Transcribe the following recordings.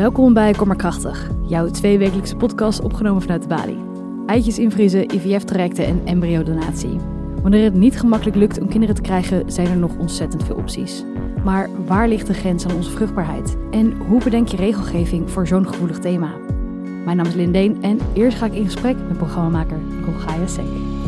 Welkom bij Kom maar Krachtig, jouw tweewekelijkse podcast opgenomen vanuit de Bali. Eitjes invriezen, IVF-trajecten en embryodonatie. Wanneer het niet gemakkelijk lukt om kinderen te krijgen, zijn er nog ontzettend veel opties. Maar waar ligt de grens aan onze vruchtbaarheid? En hoe bedenk je regelgeving voor zo'n gevoelig thema? Mijn naam is Lindeen en eerst ga ik in gesprek met programmamaker Rogaya Seke.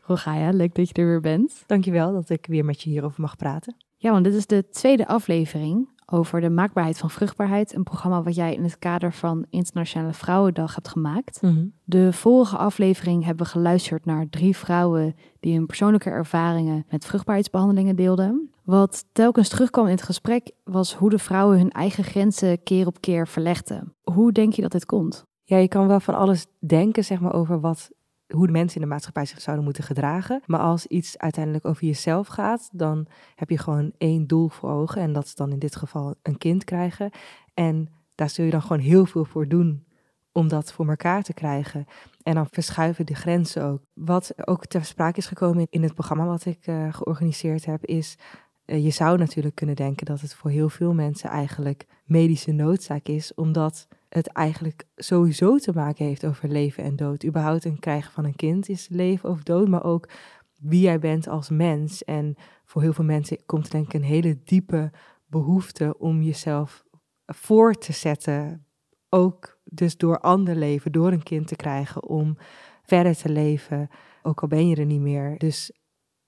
Rogaya, leuk dat je er weer bent. Dankjewel dat ik weer met je hierover mag praten. Ja, want dit is de tweede aflevering over de maakbaarheid van vruchtbaarheid. Een programma wat jij in het kader van Internationale Vrouwendag hebt gemaakt. Mhm. De vorige aflevering hebben we geluisterd naar drie vrouwen die hun persoonlijke ervaringen met vruchtbaarheidsbehandelingen deelden. Wat telkens terugkwam in het gesprek was hoe de vrouwen hun eigen grenzen keer op keer verlegden. Hoe denk je dat dit komt? Ja, je kan wel van alles denken zeg maar, over wat, hoe de mensen in de maatschappij zich zouden moeten gedragen. Maar als iets uiteindelijk over jezelf gaat, dan heb je gewoon één doel voor ogen. En dat is dan in dit geval een kind krijgen. En daar zul je dan gewoon heel veel voor doen om dat voor elkaar te krijgen. En dan verschuiven de grenzen ook. Wat ook ter sprake is gekomen in het programma wat ik eh, georganiseerd heb, is eh, je zou natuurlijk kunnen denken dat het voor heel veel mensen eigenlijk medische noodzaak is, omdat het eigenlijk sowieso te maken heeft over leven en dood. Überhaupt een krijgen van een kind is leven of dood, maar ook wie jij bent als mens. En voor heel veel mensen komt denk ik een hele diepe behoefte om jezelf voor te zetten. Ook dus door ander leven, door een kind te krijgen, om verder te leven, ook al ben je er niet meer. Dus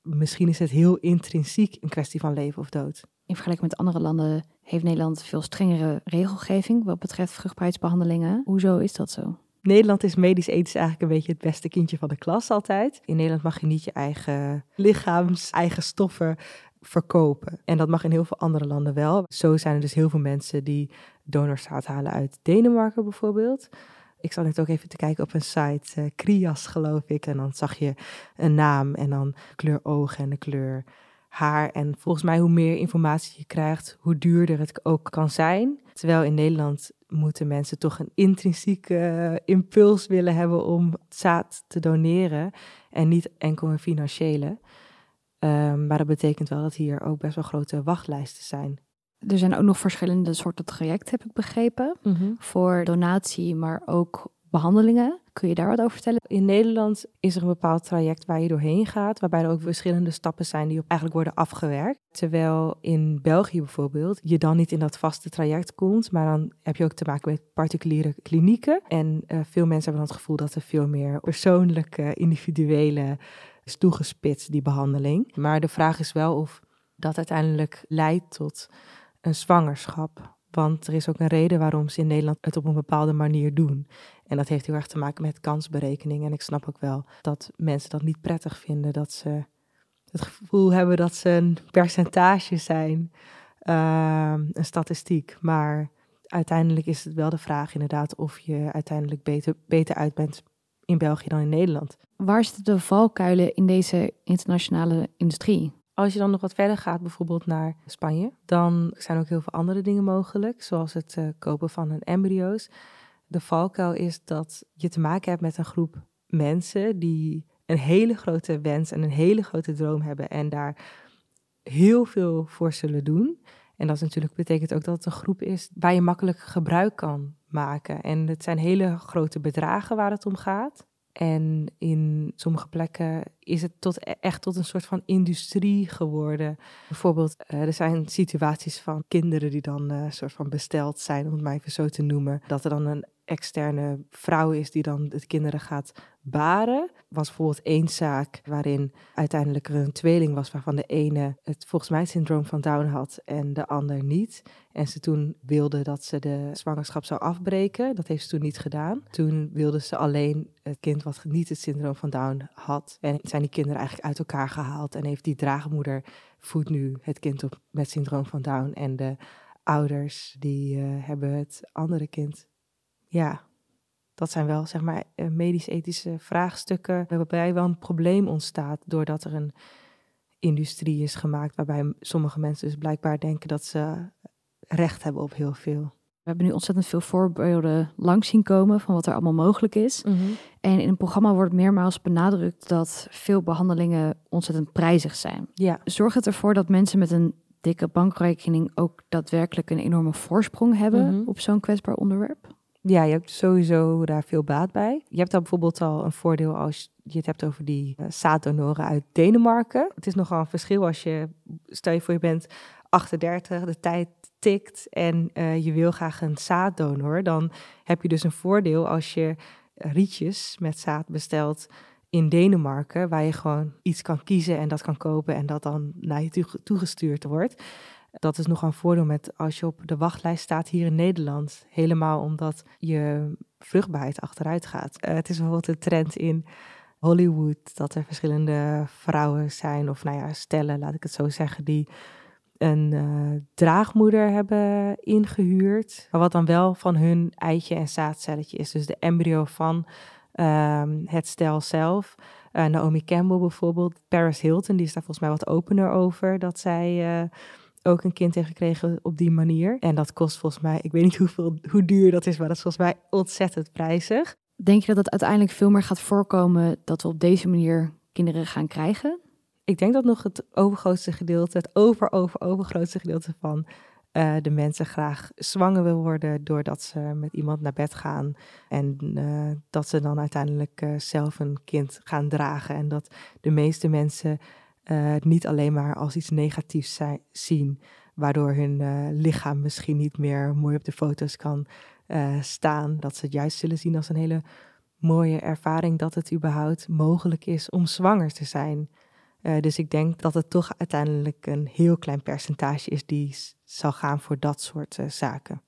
misschien is het heel intrinsiek een kwestie van leven of dood. In vergelijking met andere landen heeft Nederland veel strengere regelgeving wat betreft vruchtbaarheidsbehandelingen. Hoezo is dat zo? Nederland is medisch-ethisch eigenlijk een beetje het beste kindje van de klas altijd. In Nederland mag je niet je eigen lichaams, eigen stoffen verkopen. En dat mag in heel veel andere landen wel. Zo zijn er dus heel veel mensen die donorzaad halen uit Denemarken bijvoorbeeld. Ik zat net ook even te kijken op een site, uh, Krias geloof ik. En dan zag je een naam en dan kleur ogen en de kleur haar. En volgens mij hoe meer informatie je krijgt, hoe duurder het ook kan zijn. Terwijl in Nederland moeten mensen toch een intrinsieke uh, impuls willen hebben om zaad te doneren. En niet enkel een financiële. Um, maar dat betekent wel dat hier ook best wel grote wachtlijsten zijn. Er zijn ook nog verschillende soorten trajecten, heb ik begrepen. Voor donatie, maar ook behandelingen. Kun je daar wat over vertellen? In Nederland is er een bepaald traject waar je doorheen gaat, waarbij er ook verschillende stappen zijn die eigenlijk worden afgewerkt. Terwijl in België bijvoorbeeld je dan niet in dat vaste traject komt, maar dan heb je ook te maken met particuliere klinieken. En uh, veel mensen hebben dan het gevoel dat er veel meer persoonlijke, individuele is toegespitst, die behandeling. Maar de vraag is wel of dat uiteindelijk leidt tot een zwangerschap. Want er is ook een reden waarom ze in Nederland het op een bepaalde manier doen. En dat heeft heel erg te maken met kansberekening. En ik snap ook wel dat mensen dat niet prettig vinden. Dat ze het gevoel hebben dat ze een percentage zijn, uh, een statistiek. Maar uiteindelijk is het wel de vraag inderdaad of je uiteindelijk beter, beter uit bent in België dan in Nederland. Waar zitten de valkuilen in deze internationale industrie? Als je dan nog wat verder gaat, bijvoorbeeld naar Spanje, dan zijn ook heel veel andere dingen mogelijk, zoals het uh, kopen van een embryo's. De valkuil is dat je te maken hebt met een groep mensen die een hele grote wens en een hele grote droom hebben en daar heel veel voor zullen doen. En dat natuurlijk betekent ook dat het een groep is waar je makkelijk gebruik kan maken. En het zijn hele grote bedragen waar het om gaat. En in sommige plekken is het tot, echt tot een soort van industrie geworden. Bijvoorbeeld, uh, er zijn situaties van kinderen die dan uh, soort van besteld zijn, om het maar even zo te noemen. Dat er dan een externe vrouw is die dan de kinderen gaat baren. Was bijvoorbeeld één zaak waarin uiteindelijk er een tweeling was waarvan de ene het volgens mij het syndroom van Down had en de ander niet. En ze toen wilde dat ze de zwangerschap zou afbreken. Dat heeft ze toen niet gedaan. Toen wilde ze alleen het kind wat niet het syndroom van Down had. En zijn die kinderen eigenlijk uit elkaar gehaald en heeft die draagmoeder voedt nu het kind op met syndroom van Down en de ouders die uh, hebben het andere kind ja, dat zijn wel zeg maar eh, medisch-ethische vraagstukken waarbij wel een probleem ontstaat doordat er een industrie is gemaakt waarbij sommige mensen dus blijkbaar denken dat ze recht hebben op heel veel. We hebben nu ontzettend veel voorbeelden langs zien komen van wat er allemaal mogelijk is. Mhm. En in het programma wordt meermaals benadrukt dat veel behandelingen ontzettend prijzig zijn. Ja. Zorgt het ervoor dat mensen met een dikke bankrekening ook daadwerkelijk een enorme voorsprong hebben Mhm. op zo'n kwetsbaar onderwerp? Ja, je hebt sowieso daar veel baat bij. Je hebt dan bijvoorbeeld al een voordeel als je het hebt over die eh, zaaddonoren uit Denemarken. Het is nogal een verschil als je, stel je voor je bent 38, de tijd tikt en eh, je wil graag een zaaddonor. Dan heb je dus een voordeel als je rietjes met zaad bestelt in Denemarken, waar je gewoon iets kan kiezen en dat kan kopen en dat dan naar je toe- toegestuurd wordt. Dat is nog een voordeel met als je op de wachtlijst staat hier in Nederland. Helemaal omdat je vruchtbaarheid achteruit gaat. Eh, het is bijvoorbeeld een trend in Hollywood dat er verschillende vrouwen zijn, of nou ja, stellen, laat ik het zo zeggen, die een eh, draagmoeder hebben ingehuurd. Maar wat dan wel van hun eitje en zaadcelletje is. Dus de embryo van ehm, het stel zelf. Eh, Naomi Campbell bijvoorbeeld. Paris Hilton, die is daar volgens mij wat opener over. Dat zij ook een kind heeft gekregen op die manier. En dat kost volgens mij, ik weet niet hoeveel, hoe duur dat is, maar dat is volgens mij ontzettend prijzig. Denk je dat het uiteindelijk veel meer gaat voorkomen dat we op deze manier kinderen gaan krijgen? Ik denk dat nog het overgrootste gedeelte, het over, over, overgrootste gedeelte van eh, de mensen graag zwanger wil worden doordat ze met iemand naar bed gaan. En eh, dat ze dan uiteindelijk eh, zelf een kind gaan dragen. En dat de meeste mensen het niet alleen maar als iets negatiefs zijn, zien, waardoor hun eh, lichaam misschien niet meer mooi op de foto's kan eh, staan. Dat ze het juist zullen zien als een hele mooie ervaring dat het überhaupt mogelijk is om zwanger te zijn. Uh, dus ik denk dat het toch uiteindelijk een heel klein percentage is die zal gaan voor dat soort uh, zaken.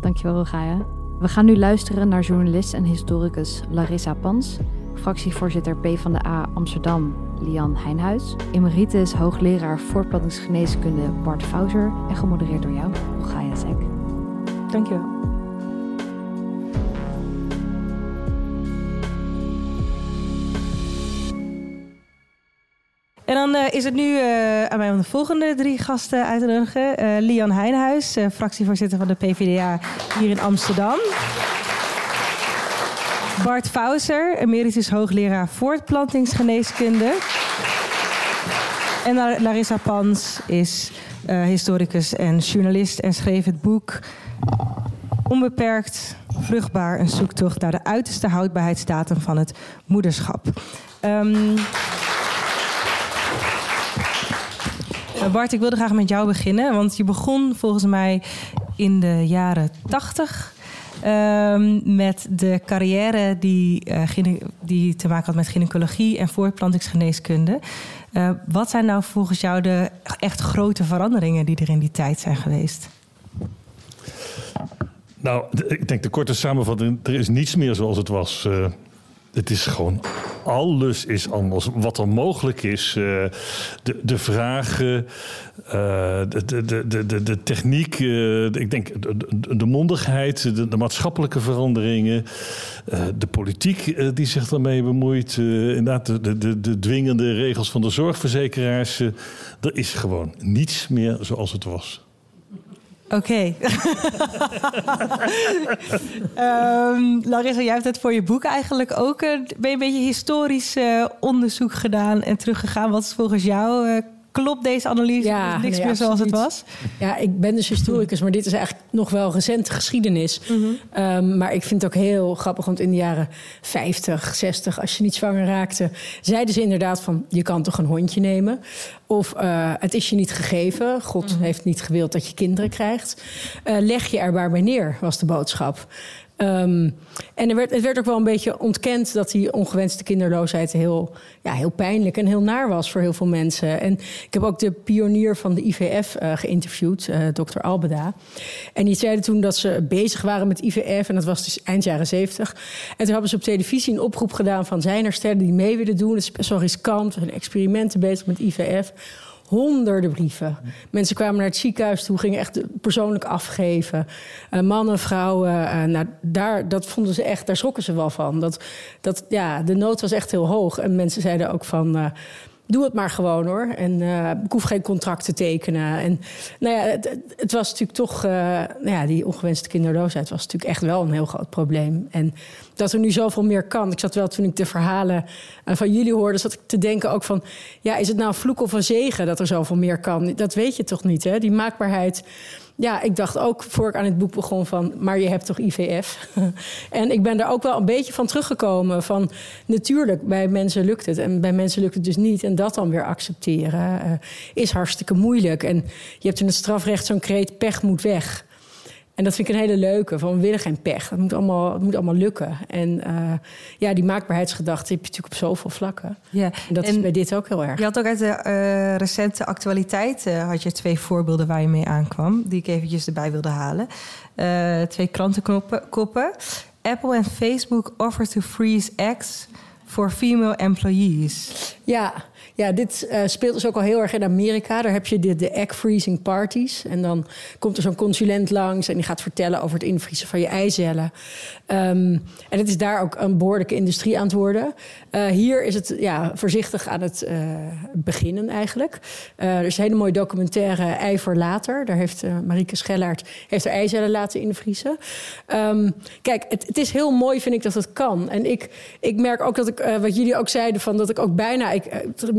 Dankjewel, Rogaya. We gaan nu luisteren naar journalist en historicus Larissa Pans, fractievoorzitter PvdA Amsterdam Lian Heijnhuis, emeritus hoogleraar voortplantingsgeneeskunde Bart Fouser en gemodereerd door jou, Rogaya Zek. Dankjewel. En dan uh, is het nu uh, aan mij om de volgende drie gasten uit te nodigen. Uh, Lian Heijnhuis, fractievoorzitter van de PvdA hier in Amsterdam. Bart Fouser, emeritus hoogleraar voortplantingsgeneeskunde. En Larissa Pans is historicus en journalist en schreef het boek Onbeperkt vruchtbaar, een zoektocht naar de uiterste houdbaarheidsdatum van het moederschap. Um, Bart, ik wilde graag met jou beginnen, want je begon volgens mij in de jaren tachtig um, met de carrière die, uh, die te maken had met gynaecologie en voortplantingsgeneeskunde. Uh, wat zijn nou volgens jou de echt grote veranderingen die er in die tijd zijn geweest? Nou, ik denk de korte samenvatting, er is niets meer zoals het was. Uh, het is gewoon alles is anders. Wat er mogelijk is, uh, de, de vragen, uh, de, de, de, de, de techniek, uh, ik denk de, mondigheid, de, de, maatschappelijke veranderingen, de politiek die zich daarmee bemoeit, inderdaad de, de, de dwingende regels van de zorgverzekeraars. er is gewoon niets meer zoals het was. Oké. Okay. um, Larissa, jij hebt het voor je boek eigenlijk ook een, ben je een beetje historisch uh, onderzoek gedaan en teruggegaan. Wat is volgens jou uh, klopt deze analyse? Ja, niks nee, meer zoals het was? Ja, ik ben dus historicus, maar dit is eigenlijk nog wel recente geschiedenis. Mm -hmm. um, maar ik vind het ook heel grappig, want in de jaren 50, 60, als je niet zwanger raakte, zeiden ze inderdaad van je kan toch een hondje nemen. Of uh, het is je niet gegeven. God mm -hmm. heeft niet gewild dat je kinderen krijgt. Uh, leg je er maar bij neer, was de boodschap. Um, en er werd, het werd ook wel een beetje ontkend dat die ongewenste kinderloosheid heel, ja, heel pijnlijk en heel naar was voor heel veel mensen. En ik heb ook de pionier van de IVF uh, geïnterviewd, uh, dokter Albeda. En die zeiden toen dat ze bezig waren met IVF, en dat was dus eind jaren zeventig. En toen hebben ze op televisie een oproep gedaan van zijn er sterren die mee willen doen. Het is wel riskant, we zijn experimenten bezig met IVF honderden brieven. Mensen kwamen naar het ziekenhuis toe, gingen echt persoonlijk afgeven. Uh, mannen, vrouwen, uh, nou, daar, dat vonden ze echt, daar schrokken ze wel van. Dat, dat, ja, de nood was echt heel hoog. En mensen zeiden ook van, uh, doe het maar gewoon hoor. En uh, ik hoef geen contract te tekenen. En nou ja, het, was natuurlijk toch, uh, nou ja, die ongewenste kinderloosheid was natuurlijk echt wel een heel groot probleem. En dat er nu zoveel meer kan. Ik zat wel toen ik de verhalen uh, van jullie hoorde, zat ik te denken ook van, ja, is het nou een vloek of een zegen dat er zoveel meer kan? Dat weet je toch niet, hè? Die maakbaarheid ja, ik dacht ook voor ik aan het boek begon van, maar je hebt toch IVF? en ik ben daar ook wel een beetje van teruggekomen van, natuurlijk, bij mensen lukt het en bij mensen lukt het dus niet. En dat dan weer accepteren uh, is hartstikke moeilijk. En je hebt in het strafrecht zo'n kreet, pech moet weg. En dat vind ik een hele leuke. Van we willen geen pech. Het moet allemaal, het moet allemaal lukken. En uh, ja, die maakbaarheidsgedachte heb je natuurlijk op zoveel vlakken. Ja, en dat is bij dit ook heel erg. Je had ook uit de uh, recente actualiteit uh, had je twee voorbeelden waar je mee aankwam. Die ik eventjes erbij wilde halen. twee krantenkoppen. Apple en Facebook offer to freeze eggs for female employees. Ja, ja, dit uh, speelt dus ook al heel erg in Amerika. Daar heb je de, de egg freezing parties. En dan komt er zo'n consulent langs en die gaat vertellen over het invriezen van je eicellen. Um, en het is daar ook een behoorlijke industrie aan het worden. Uh, hier is het ja, voorzichtig aan het uh, beginnen eigenlijk. er is een hele mooie documentaire Ei voor later. Daar heeft Marieke Schellaert heeft haar eicellen laten invriezen. Um, kijk, het, het, is heel mooi vind ik dat het kan. En ik, ik merk ook dat ik, wat jullie ook zeiden, van dat ik ook bijna... Ik,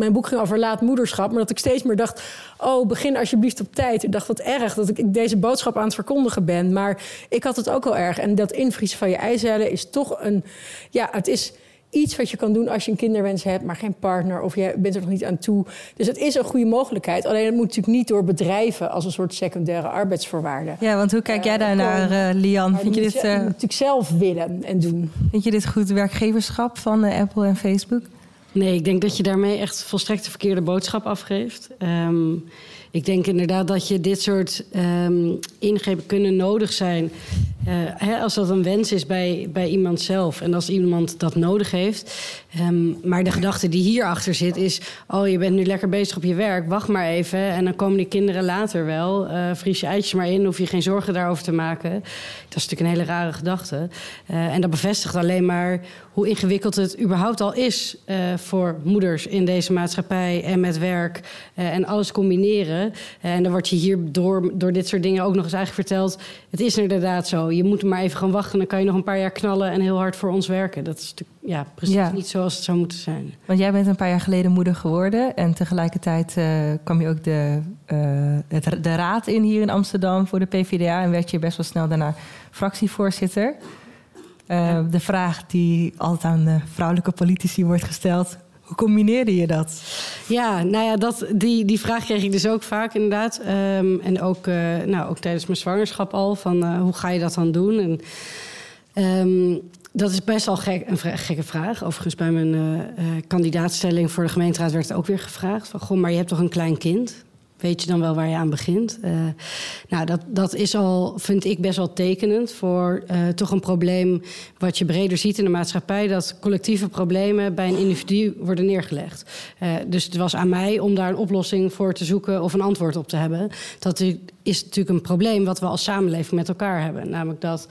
mijn boek ging over laatmoederschap. Maar dat ik steeds meer dacht: oh, begin alsjeblieft op tijd. Ik dacht wat erg dat ik deze boodschap aan het verkondigen ben. Maar ik had het ook wel erg. En dat invriezen van je eicellen is toch een. Ja, het is iets wat je kan doen als je een kinderwens hebt, maar geen partner of je bent er nog niet aan toe. Dus het is een goede mogelijkheid. Alleen het moet natuurlijk niet door bedrijven als een soort secundaire arbeidsvoorwaarde. Ja, want hoe kijk jij daar naar, uh, Lian? Vind je dit? Uh... natuurlijk zelf willen en doen. Vind je dit goed werkgeverschap van Apple en Facebook? Nee, ik denk dat je daarmee echt volstrekt de verkeerde boodschap afgeeft. Um, ik denk inderdaad dat je dit soort um, ingrepen kunnen nodig zijn. Uh, hè, als dat een wens is bij, bij iemand zelf en als iemand dat nodig heeft. Um, maar de gedachte die hierachter zit is: oh, je bent nu lekker bezig op je werk, wacht maar even. En dan komen die kinderen later wel. Uh, vries je eitjes maar in, hoef je geen zorgen daarover te maken. Dat is natuurlijk een hele rare gedachte. Uh, en dat bevestigt alleen maar hoe ingewikkeld het überhaupt al is voor moeders in deze maatschappij en met werk en alles combineren. En dan wordt je hier door, door dit soort dingen ook nog eens eigenlijk verteld: het is inderdaad zo je moet maar even gaan wachten. Dan kan je nog een paar jaar knallen en heel hard voor ons werken. Dat is natuurlijk ja, precies niet zoals het zou moeten zijn. Want jij bent een paar jaar geleden moeder geworden. En tegelijkertijd uh, kwam je ook de, uh, het, de raad in hier in Amsterdam voor de PvdA. En werd je best wel snel daarna fractievoorzitter. Uh, De vraag die altijd aan de vrouwelijke politici wordt gesteld. Hoe combineerde je dat? Ja, nou ja, dat, die, die vraag kreeg ik dus ook vaak inderdaad. Um, en ook, uh, nou, ook tijdens mijn zwangerschap al. Van uh, hoe ga je dat dan doen? En, um, dat is best wel gek, een gekke vraag. Overigens, bij mijn uh, kandidaatstelling voor de gemeenteraad werd het ook weer gevraagd: van, Goh, maar je hebt toch een klein kind? Weet je dan wel waar je aan begint. Uh, nou, dat, dat is al, vind ik, best wel tekenend voor uh, toch een probleem wat je breder ziet in de maatschappij, dat collectieve problemen bij een individu worden neergelegd. Uh, dus het was aan mij om daar een oplossing voor te zoeken of een antwoord op te hebben. Dat is natuurlijk een probleem wat we als samenleving met elkaar hebben. Namelijk dat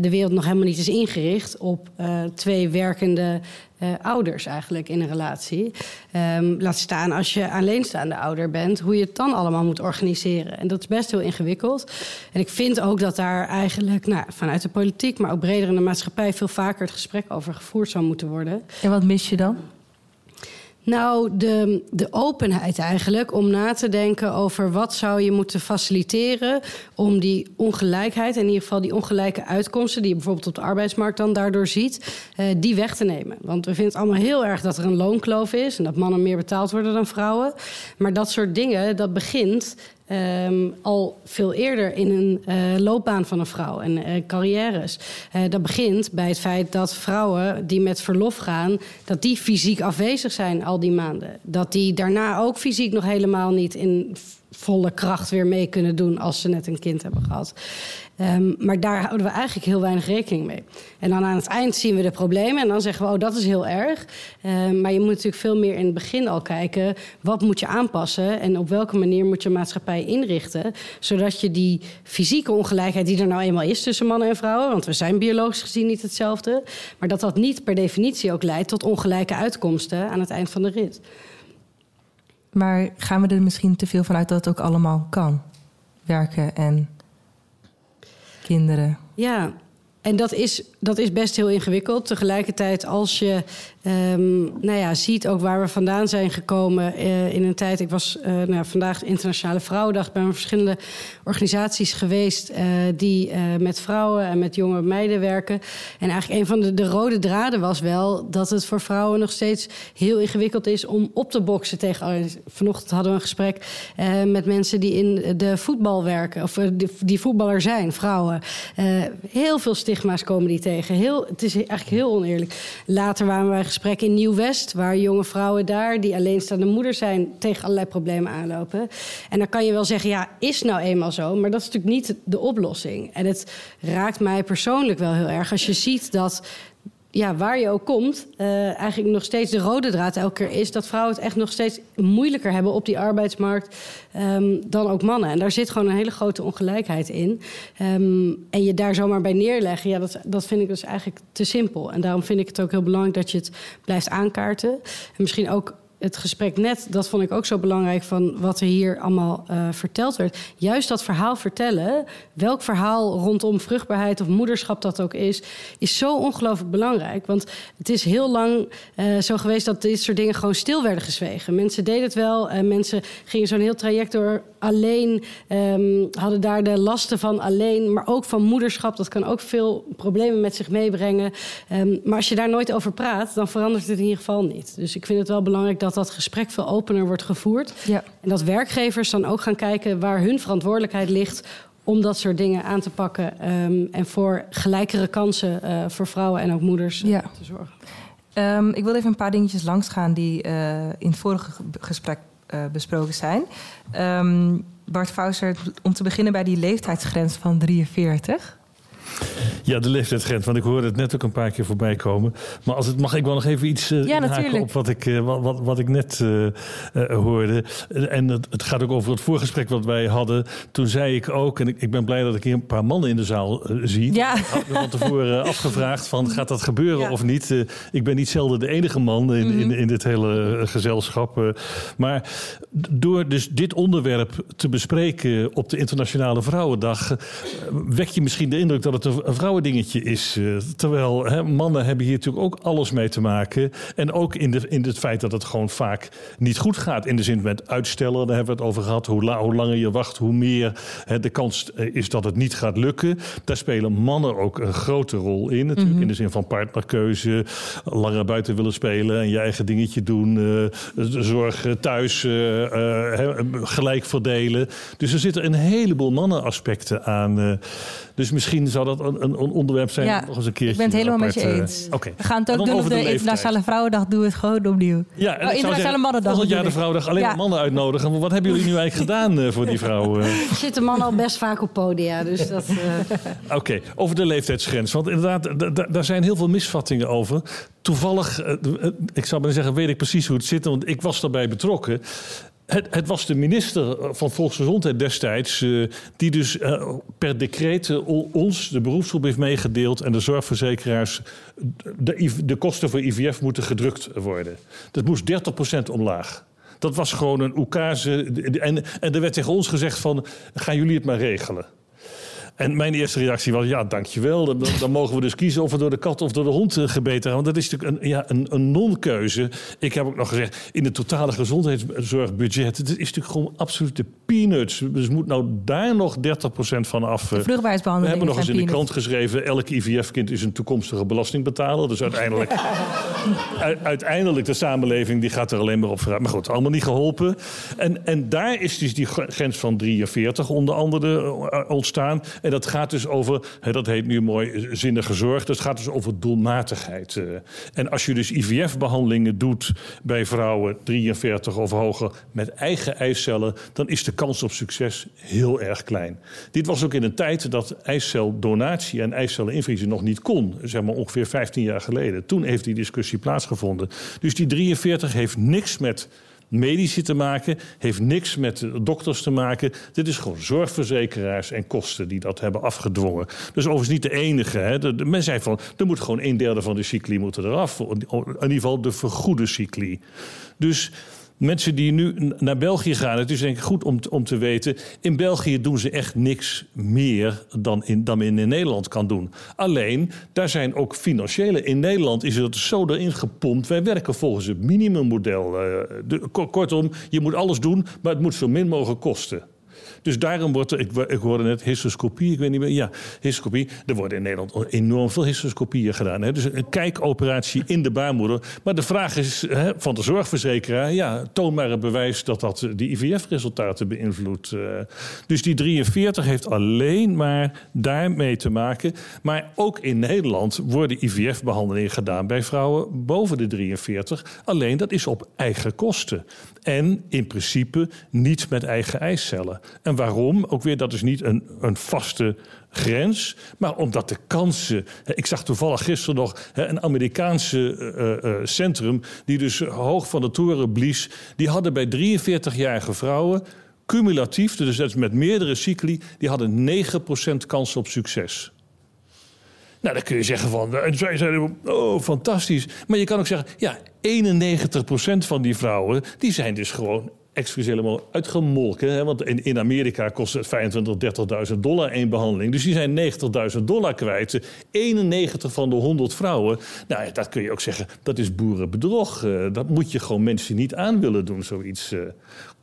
de wereld nog helemaal niet is ingericht op twee werkende uh, ouders eigenlijk in een relatie. Um, laat staan als je alleenstaande ouder bent, hoe je het dan allemaal moet organiseren. En dat is best heel ingewikkeld. En ik vind ook dat daar eigenlijk nou, vanuit de politiek, maar ook breder in de maatschappij, veel vaker het gesprek over gevoerd zou moeten worden. En wat mis je dan? Nou, de, de openheid eigenlijk om na te denken over wat zou je moeten faciliteren om die ongelijkheid, in ieder geval die ongelijke uitkomsten die je bijvoorbeeld op de arbeidsmarkt dan daardoor ziet, eh, die weg te nemen. Want we vinden het allemaal heel erg dat er een loonkloof is en dat mannen meer betaald worden dan vrouwen. Maar dat soort dingen, dat begint Um, al veel eerder in een uh, loopbaan van een vrouw en uh, carrières. Uh, dat begint bij het feit dat vrouwen die met verlof gaan, dat die fysiek afwezig zijn al die maanden. Dat die daarna ook fysiek nog helemaal niet in volle kracht weer mee kunnen doen als ze net een kind hebben gehad. Um, maar daar houden we eigenlijk heel weinig rekening mee. En dan aan het eind zien we de problemen en dan zeggen we, oh, dat is heel erg. Um, maar je moet natuurlijk veel meer in het begin al kijken, wat moet je aanpassen en op welke manier moet je maatschappij inrichten, zodat je die fysieke ongelijkheid die er nou eenmaal is tussen mannen en vrouwen, want we zijn biologisch gezien niet hetzelfde, maar dat dat niet per definitie ook leidt tot ongelijke uitkomsten aan het eind van de rit. Maar gaan we er misschien te veel vanuit dat het ook allemaal kan? Werken en kinderen. Ja, en dat is, dat is best heel ingewikkeld. Tegelijkertijd, als je um, nou ja, ziet ook waar we vandaan zijn gekomen uh, in een tijd. Ik was uh, nou, vandaag Internationale Vrouwendag. bij verschillende organisaties geweest uh, die met vrouwen en met jonge meiden werken. En eigenlijk een van de, de, rode draden was wel dat het voor vrouwen nog steeds heel ingewikkeld is om op te boksen tegen. Vanochtend hadden we een gesprek met mensen die in de voetbal werken, of die, die voetballer zijn, vrouwen. heel veel stigma's komen die tegen. Heel, het is eigenlijk heel oneerlijk. Later waren wij gesprek in Nieuw-West, waar jonge vrouwen daar, die alleenstaande moeder zijn, tegen allerlei problemen aanlopen. En dan kan je wel zeggen, ja, is nou eenmaal zo, maar dat is natuurlijk niet de oplossing. En het raakt mij persoonlijk wel heel erg als je ziet dat ja, waar je ook komt, uh, eigenlijk nog steeds de rode draad elke keer is dat vrouwen het echt nog steeds moeilijker hebben op die arbeidsmarkt um, dan ook mannen. En daar zit gewoon een hele grote ongelijkheid in. Um, en je daar zomaar bij neerleggen, ja, dat, dat vind ik dus eigenlijk te simpel. En daarom vind ik het ook heel belangrijk dat je het blijft aankaarten. En misschien ook het gesprek net, dat vond ik ook zo belangrijk van wat er hier allemaal uh, verteld werd. Juist dat verhaal vertellen, welk verhaal rondom vruchtbaarheid of moederschap dat ook is, is zo ongelooflijk belangrijk. Want het is heel lang uh, zo geweest dat dit soort dingen gewoon stil werden gezwegen. Mensen deden het wel, uh, mensen gingen zo'n heel traject door alleen, um, hadden daar de lasten van alleen, maar ook van moederschap. Dat kan ook veel problemen met zich meebrengen. Um, maar als je daar nooit over praat, dan verandert het in ieder geval niet. Dus ik vind het wel belangrijk dat dat gesprek veel opener wordt gevoerd. Ja. En dat werkgevers dan ook gaan kijken waar hun verantwoordelijkheid ligt om dat soort dingen aan te pakken um, en voor gelijkere kansen uh, voor vrouwen en ook moeders uh, ja. te zorgen. Um, ik wil even een paar dingetjes langsgaan die uh, in het vorige gesprek besproken zijn. Um, Bart Fauser, om te beginnen bij die leeftijdsgrens van 43. Ja, de leeftijdsgrens, want ik hoorde het net ook een paar keer voorbij komen. Maar als het mag, ik wel nog even iets uh, ja, op wat ik, uh, wat, wat ik net uh, hoorde. En het, het, gaat ook over het voorgesprek wat wij hadden. Toen zei ik ook, en ik, ik ben blij dat ik hier een paar mannen in de zaal zie. Ja. Ik had me van tevoren afgevraagd van, gaat dat gebeuren ja. of niet? ik ben niet zelden de enige man in, mm -hmm. in, in, dit hele gezelschap. maar door dus dit onderwerp te bespreken op de Internationale Vrouwendag... wek je misschien de indruk dat het een, vrouwendingetje is. Uh, terwijl hè, mannen hebben hier natuurlijk ook alles mee te maken. En ook in, de, in het feit dat het gewoon vaak niet goed gaat. In de zin met uitstellen, daar hebben we het over gehad. Hoe, la, hoe langer je wacht, hoe meer hè, de kans eh, is dat het niet gaat lukken. Daar spelen mannen ook een grote rol in. Natuurlijk mm -hmm. in de zin van partnerkeuze. Langer buiten willen spelen en je eigen dingetje doen. Uh, zorg thuis uh, gelijk verdelen. Dus er zitten een heleboel mannenaspecten aan. dus misschien zou dat een, een onderwerp zijn. Ja, nog eens een keertje. Ik ben het helemaal met je eh, eens. Okay. We gaan het ook doen op de, de Internationale Vrouwendag. Doe het gewoon opnieuw. Ja, en oh, Internationale Mannendag. Volgend jaar de Vrouwendag alleen ja. mannen uitnodigen. Wat hebben jullie nu eigenlijk gedaan uh, voor die vrouwen? Zitten mannen al best vaak op podia. Dus dat. Uh... Oké, okay, over de leeftijdsgrens. Want inderdaad, daar zijn heel veel misvattingen over. Toevallig, ik zou maar zeggen, weet ik precies hoe het zit. Want ik was daarbij betrokken. Het, het, was de minister van Volksgezondheid destijds, uh, die dus uh, per decreet ons, de beroepsgroep, heeft meegedeeld en de zorgverzekeraars, de, de, kosten voor IVF moeten gedrukt worden. Dat moest 30% omlaag. Dat was gewoon een oekase. En, en er werd tegen ons gezegd van, gaan jullie het maar regelen. En mijn eerste reactie was, ja, dankjewel. Dan, dan mogen we dus kiezen of we door de kat of door de hond uh, gebeten gaan. Want dat is natuurlijk een, ja, een, een non-keuze. Ik heb ook nog gezegd, in het totale gezondheidszorgbudget... het is natuurlijk gewoon absolute peanuts. Dus moet nou daar nog 30% van af. Uh, we hebben nog eens in de krant geschreven... elk IVF-kind is een toekomstige belastingbetaler. Dus uiteindelijk, uiteindelijk de samenleving die gaat er alleen maar op vooruit. Maar goed, allemaal niet geholpen. En, en daar is dus die grens van 43 onder andere uh, ontstaan... En dat gaat dus over, hè, dat heet nu mooi zinnige zorg, dat gaat dus over doelmatigheid. Uh, en als je dus IVF-behandelingen doet bij vrouwen 43 of hoger met eigen eicellen, dan is de kans op succes heel erg klein. Dit was ook in een tijd dat eiceldonatie en eicellen invriezen nog niet kon, zeg maar ongeveer 15 jaar geleden. Toen heeft die discussie plaatsgevonden. Dus die 43 heeft niks met medici te maken, heeft niks met dokters te maken. Dit is gewoon zorgverzekeraars en kosten die dat hebben afgedwongen. Dus overigens niet de enige. Hè. De, men zei van, er moet gewoon een derde van de cycli moeten eraf. In ieder geval de vergoede cycli. Dus mensen die nu naar België gaan, het is denk ik goed om, om te weten. In België doen ze echt niks meer dan in, dan in Nederland kan doen. Alleen, daar zijn ook financiële. In Nederland is het zo erin gepompt. Wij werken volgens het minimummodel. De, kortom, je moet alles doen, maar het moet zo min mogelijk kosten. Dus daarom wordt er, ik, ik hoorde net histoscopie, ik weet niet meer. Ja, histoscopie. Er worden in Nederland enorm veel histoscopieën gedaan. Hè? Dus een kijkoperatie in de baarmoeder. Maar de vraag is hè, van de zorgverzekeraar: ja, toon maar een bewijs dat dat die IVF-resultaten beïnvloedt. Uh, dus die 43 heeft alleen maar daarmee te maken. Maar ook in Nederland worden IVF-behandelingen gedaan bij vrouwen boven de 43. Alleen dat is op eigen kosten. En in principe niet met eigen eicellen. En waarom? Ook weer, dat is niet een, een vaste grens. Maar omdat de kansen. Ik zag toevallig gisteren nog een Amerikaanse uh, uh, centrum. die dus hoog van de toren blies. Die hadden bij 43-jarige vrouwen. cumulatief, dus dat is met meerdere cycli. die hadden 9% kans op succes. Nou, dan kun je zeggen van, en zij zeiden, oh, fantastisch. Maar je kan ook zeggen, ja, 91% van die vrouwen, die zijn dus gewoon excuus helemaal uitgemolken. Hè? Want in, in Amerika kost het 25.000, 30.000 dollar één behandeling. Dus die zijn 90.000 dollar kwijt. 91 van de 100 vrouwen. Nou, dat kun je ook zeggen, dat is boerenbedrog. Uh, dat moet je gewoon mensen niet aan willen doen, zoiets. Uh.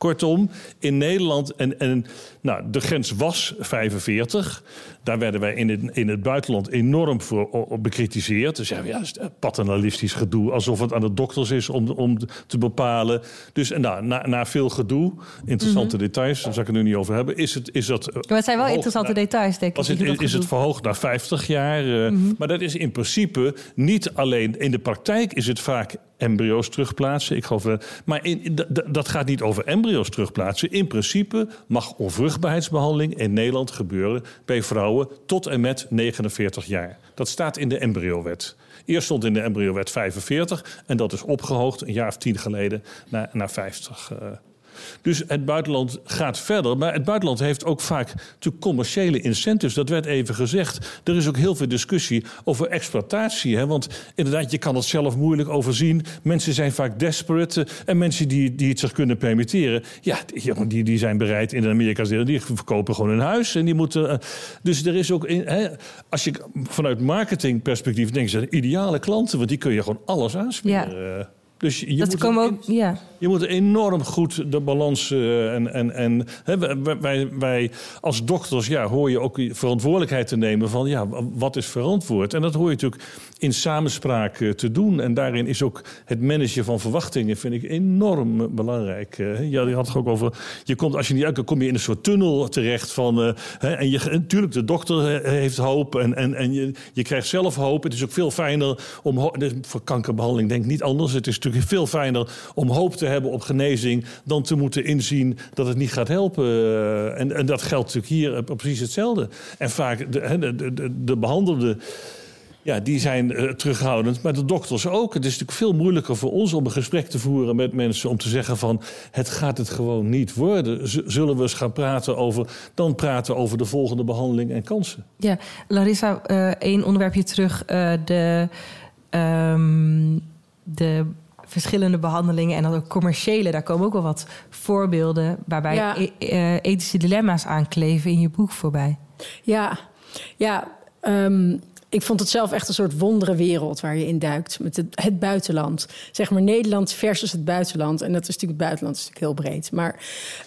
Kortom, in Nederland, en, en nou, de grens was 45. Daar werden wij in het, in het buitenland enorm voor bekritiseerd. Dus ja, ja, paternalistisch gedoe, alsof het aan de dokters is om, om te bepalen. Dus en nou, na, na veel gedoe, interessante mhm. details, daar zal ik het nu niet over hebben, is, het, is dat. Maar het zijn wel interessante details, denk ik. Het, is het verhoogd naar 50 jaar. Uh, mm Maar dat is in principe niet alleen in de praktijk, is het vaak embryo's terugplaatsen. Ik geloof, maar in, dat gaat niet over embryo's terugplaatsen. In principe mag onvruchtbaarheidsbehandeling in Nederland gebeuren bij vrouwen tot en met 49 jaar. Dat staat in de embryowet. Eerst stond in de embryowet 45 en dat is opgehoogd een jaar of tien geleden naar, naar 50. Dus het buitenland gaat verder. Maar het buitenland heeft ook vaak commerciële incentives. Dat werd even gezegd. Er is ook heel veel discussie over exploitatie. Hè? Want inderdaad, je kan het zelf moeilijk overzien. Mensen zijn vaak desperate. En mensen die, die het zich kunnen permitteren... ja, die, die zijn bereid in Amerika... die verkopen gewoon een huis. En die moeten, eh, dus er is ook... Hè, als je vanuit marketingperspectief denkt... zijn ideale klanten, want die kun je gewoon alles aanspreken. Ja. Dus je dat moet ook, ja. Je moet enorm goed de balans. Uh, en en, en hè, wij, wij als dokters ja, hoor je ook verantwoordelijkheid te nemen van ja, wat is verantwoord. En dat hoor je natuurlijk in samenspraak uh, te doen. En daarin is ook het managen van verwachtingen, vind ik enorm belangrijk. Uh, ja, je had het ook over. Je komt, als je niet uit dan kom je in een soort tunnel terecht van. Hè, en je, natuurlijk, de dokter heeft hoop en, en, en je, je krijgt zelf hoop. Het is ook veel fijner om. Voor kankerbehandeling denk ik niet anders. Het is natuurlijk veel fijner om hoop te hebben op genezing dan te moeten inzien dat het niet gaat helpen. En, en dat geldt natuurlijk hier eh, precies hetzelfde. En vaak de, de, de, de behandelde. Ja, die zijn uh, terughoudend, maar de dokters ook. Het is natuurlijk veel moeilijker voor ons om een gesprek te voeren met mensen... om te zeggen van, het gaat het gewoon niet worden. zullen we eens gaan praten over... dan praten over de volgende behandeling en kansen. Ja, Larissa, één onderwerpje terug. De, um, de verschillende behandelingen en dan ook commerciële. Daar komen ook wel wat voorbeelden waarbij e-, e ethische dilemma's aankleven in je boek voorbij. Ja, ja. Um, ik vond het zelf echt een soort wondere wereld waar je in duikt. Met het, het, buitenland. Zeg maar Nederland versus het buitenland. En dat is natuurlijk het buitenland is natuurlijk heel breed. Maar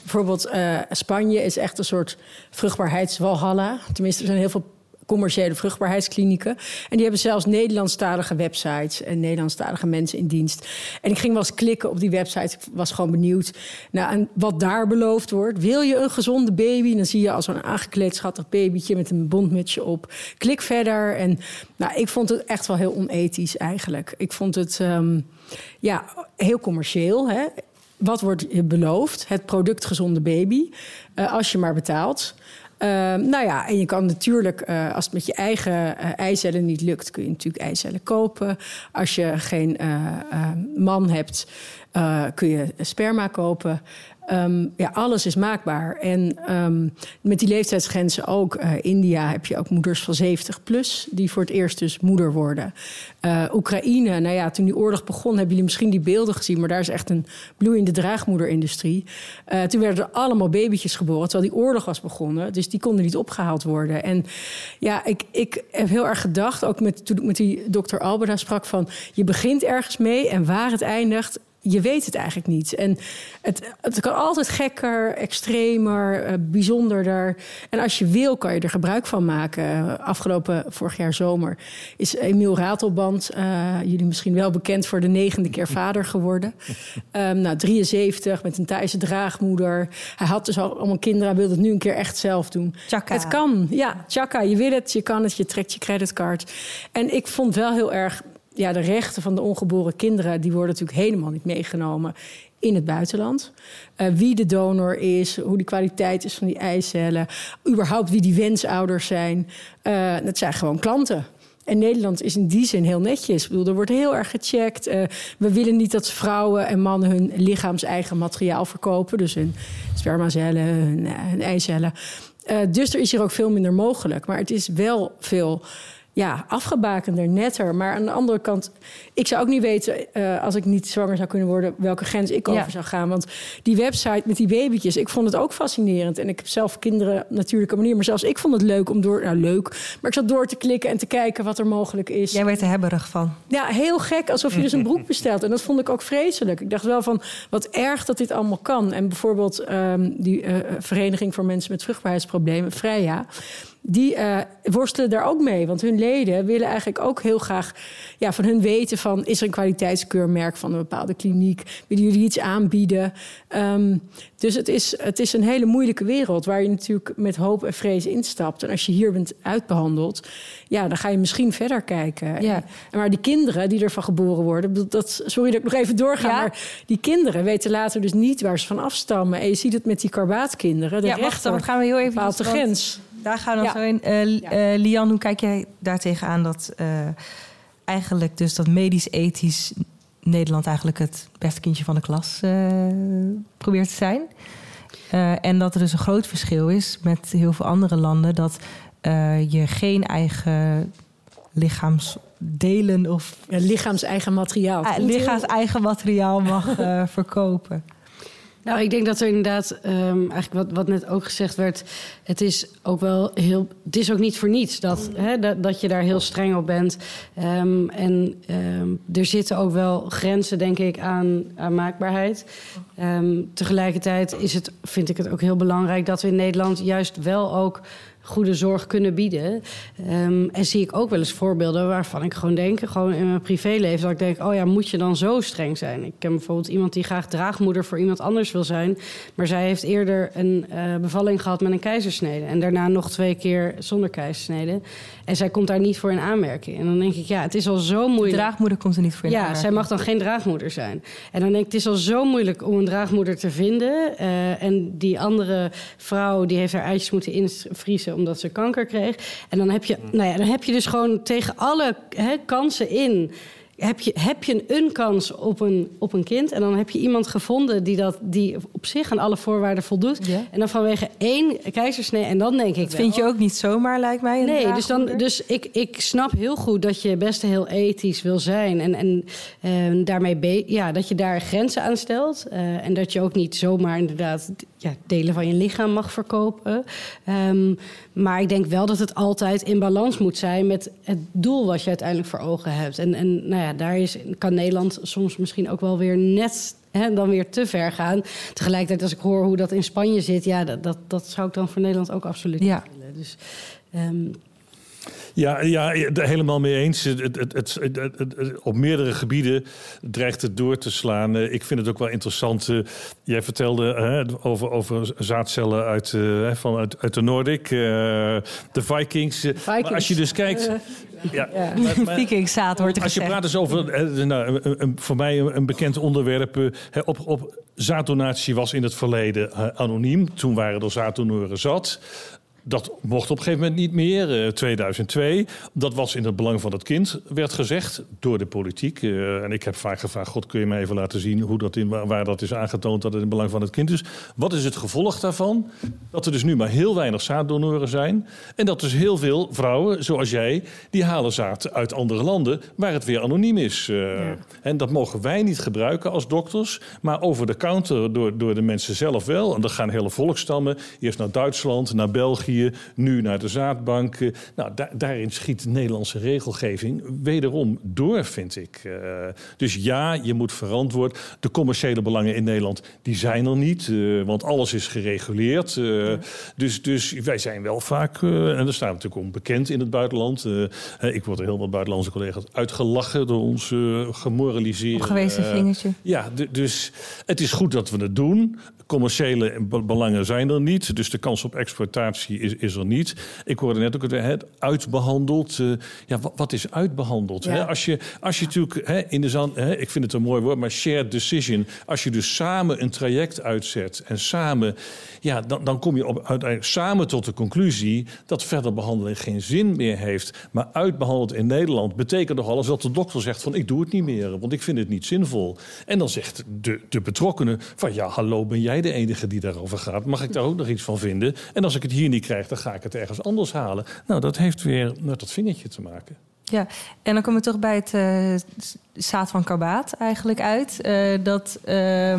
bijvoorbeeld uh, Spanje is echt een soort vruchtbaarheidswalhalla. Tenminste, er zijn heel veel commerciële vruchtbaarheidsklinieken. En die hebben zelfs Nederlandstalige websites en Nederlandstalige mensen in dienst. En ik ging wel eens klikken op die website. Ik was gewoon benieuwd naar wat daar beloofd wordt. Wil je een gezonde baby? Dan zie je al zo'n aangekleed schattig babytje met een bondmutsje op. Klik verder. En nou, ik vond het echt wel heel onethisch eigenlijk. Ik vond het um, ja, heel commercieel. Hè? Wat wordt beloofd? Het product gezonde baby. Uh, als je maar betaalt. Uh, nou ja, en je kan natuurlijk, uh, als het met je eigen uh, eicellen niet lukt, kun je natuurlijk eicellen kopen. Als je geen man hebt, kun je sperma kopen. Ehm, ja, alles is maakbaar. En um, met die leeftijdsgrenzen ook. Uh, India heb je ook moeders van 70 plus die voor het eerst dus moeder worden. Uh, Oekraïne, nou ja, toen die oorlog begon, hebben jullie misschien die beelden gezien, maar daar is echt een bloeiende draagmoederindustrie. Uh, toen werden er allemaal babytjes geboren, terwijl die oorlog was begonnen. Dus die konden niet opgehaald worden. En ja, ik, ik heb heel erg gedacht, ook met, toen ik met die dokter Alberda sprak, van je begint ergens mee en waar het eindigt, je weet het eigenlijk niet. En het, het kan altijd gekker, extremer, uh, bijzonderder. En als je wil, kan je er gebruik van maken. Afgelopen vorig jaar zomer is Emiel Ratelband, uh, jullie misschien wel bekend voor de negende keer vader geworden. Um, nou, 73 met een Thaise draagmoeder. Hij had dus al allemaal kinderen, hij wilde het nu een keer echt zelf doen. Chaka. Het kan, ja, Chaka. Je wil het, je kan het, je trekt je creditcard. En ik vond wel heel erg ja, de rechten van de ongeboren kinderen... die worden natuurlijk helemaal niet meegenomen in het buitenland. Uh, wie de donor is, hoe de kwaliteit is van die eicellen... überhaupt wie die wensouders zijn. Uh, dat zijn gewoon klanten. En Nederland is in die zin heel netjes. Ik bedoel, er wordt heel erg gecheckt. Uh, we willen niet dat vrouwen en mannen hun lichaams-eigen materiaal verkopen. Dus hun spermacellen, hun, hun eicellen. dus er is hier ook veel minder mogelijk. Maar het is wel veel ja, afgebakender, netter. Maar aan de andere kant, ik zou ook niet weten, uh, als ik niet zwanger zou kunnen worden, welke grens ik over zou gaan. Want die website met die babytjes, ik vond het ook fascinerend. En ik heb zelf kinderen natuurlijke manier. Maar zelfs ik vond het leuk om door, nou leuk, maar ik zat door te klikken en te kijken wat er mogelijk is. Jij werd er hebberig van. Ja, heel gek, alsof je dus een broek bestelt. En dat vond ik ook vreselijk. Ik dacht wel van, wat erg dat dit allemaal kan. En bijvoorbeeld um, die uh, Vereniging voor Mensen met Vruchtbaarheidsproblemen, Freya die uh, worstelen daar ook mee. Want hun leden willen eigenlijk ook heel graag ja, van hun weten van... is er een kwaliteitskeurmerk van een bepaalde kliniek? Willen jullie iets aanbieden? Um, dus het is, het is een hele moeilijke wereld... waar je natuurlijk met hoop en vrees instapt. En als je hier bent uitbehandeld... ja, dan ga je misschien verder kijken. Ja. En maar die kinderen die ervan geboren worden... Dat, sorry dat ik nog even doorga, ja. maar die kinderen weten later dus niet... waar ze van afstammen. En je ziet het met die karbaatkinderen. De ja, wacht, dan gaan we heel even... Bepaalt de grens. Daar gaan we dan ja. zo in. Uh, ja. uh, Lian, hoe kijk jij daar tegenaan dat uh, eigenlijk dus dat medisch-ethisch Nederland eigenlijk het beste kindje van de klas probeert te zijn? en dat er dus een groot verschil is met heel veel andere landen dat je geen eigen lichaamsdelen of ja, lichaams-eigen materiaal. Uh, lichaams-eigen materiaal mag uh, verkopen. Nou, ik denk dat er inderdaad, um, eigenlijk wat, wat net ook gezegd werd, het is ook wel heel, het is ook niet voor niets dat, dat, je daar heel streng op bent. Um, en um, er zitten ook wel grenzen, denk ik, aan, aan maakbaarheid. tegelijkertijd is het, vind ik het ook heel belangrijk dat we in Nederland juist wel ook goede zorg kunnen bieden. Um, en zie ik ook wel eens voorbeelden waarvan ik gewoon denk, gewoon in mijn privéleven, dat ik denk, oh ja, moet je dan zo streng zijn? Ik ken bijvoorbeeld iemand die graag draagmoeder voor iemand anders wil zijn, maar zij heeft eerder een uh, bevalling gehad met een keizersnede en daarna nog twee keer zonder keizersnede. En zij komt daar niet voor in aanmerking. En dan denk ik, ja, het is al zo moeilijk. De draagmoeder komt er niet voor in ja, aanmerking. zij mag dan geen draagmoeder zijn. En dan denk ik, het is al zo moeilijk om een draagmoeder te vinden. Uh, en die andere vrouw, die heeft haar eitjes moeten invriezen omdat ze kanker kreeg. En dan heb je, nou ja, dan heb je dus gewoon tegen alle hè, kansen in heb je, heb je een kans op een, op een kind. En dan heb je iemand gevonden die, dat, die op zich aan alle voorwaarden voldoet. Ja. En dan vanwege één keizersnee. En dan denk ik. Dat vind je ook niet zomaar, lijkt mij. Nee, dus, dan, dus ik, ik snap heel goed dat je best heel ethisch wil zijn. En, en uh, daarmee ja, dat je daar grenzen aan stelt. Uh, en dat je ook niet zomaar inderdaad ja, delen van je lichaam mag verkopen. Um, maar ik denk wel dat het altijd in balans moet zijn met het doel wat je uiteindelijk voor ogen hebt. En, en nou ja, daar is, kan Nederland soms misschien ook wel weer net hè, dan weer te ver gaan. Tegelijkertijd, als ik hoor hoe dat in Spanje zit, ja, dat, dat, dat zou ik dan voor Nederland ook absoluut ja. niet willen. Dus. Um, ja, ja, helemaal mee eens. Het, het, het, op meerdere gebieden dreigt het door te slaan. Ik vind het ook wel interessant. Jij vertelde hè, over, over zaadcellen uit, uh, van, uit, uit de Noordic, uh, de Vikings. Vikings. Maar als je dus kijkt. Ja, ja. Maar, maar, Vikingszaad wordt er Als je praat dus over nou, een, voor mij een, een bekend onderwerp. Hè, op, op zaaddonatie was in het verleden anoniem. Toen waren er zaaddonoren zat Dat mocht op een gegeven moment niet meer, 2002. Dat was in het belang van het kind, werd gezegd door de politiek. en ik heb vaak gevraagd, god, kun je mij even laten zien... Hoe dat in, waar dat is aangetoond dat het in het belang van het kind is. Wat is het gevolg daarvan? Dat er dus nu maar heel weinig zaaddonoren zijn. En dat dus heel veel vrouwen, zoals jij, die halen zaad uit andere landen... waar het weer anoniem is. En dat mogen wij niet gebruiken als dokters... maar over de counter door, door de mensen zelf wel. En dan gaan hele volkstammen, eerst naar Duitsland, naar België... nu naar de zaadbank. Nou, daarin schiet de Nederlandse regelgeving wederom door, vind ik. Uh, dus ja, je moet verantwoord. De commerciële belangen in Nederland, die zijn er niet. Uh, want alles is gereguleerd. Uh, ja. dus, dus wij zijn wel vaak, en daar staan we natuurlijk onbekend in het buitenland. ik word er heel wat buitenlandse collega's uitgelachen door ons gemoraliseerd. Gewezen vingertje. ja, dus het is goed dat we het doen. Commerciële belangen zijn er niet, dus de kans op exploitatie is, is er niet. Ik hoorde net ook het uitbehandeld. Uh, ja, wat, wat, is uitbehandeld? Ja. Hè? Als je, als je natuurlijk hè, in de zand, hè, ik vind het een mooi woord, maar shared decision. Als je dus samen een traject uitzet en samen, ja, dan, dan kom je op, uiteindelijk samen tot de conclusie dat verder behandeling geen zin meer heeft. Maar uitbehandeld in Nederland betekent nog alles dat de dokter zegt van ik doe het niet meer, want ik vind het niet zinvol. En dan zegt de, de betrokkenen van ja, hallo, ben jij de enige die daarover gaat. Mag ik daar ook nog iets van vinden? En als ik het hier niet krijg, dan ga ik het ergens anders halen. Nou, dat heeft weer met dat vingertje te maken. Ja, en dan komen we toch bij het uh, zaad van karbaat eigenlijk uit. Uh, dat uh,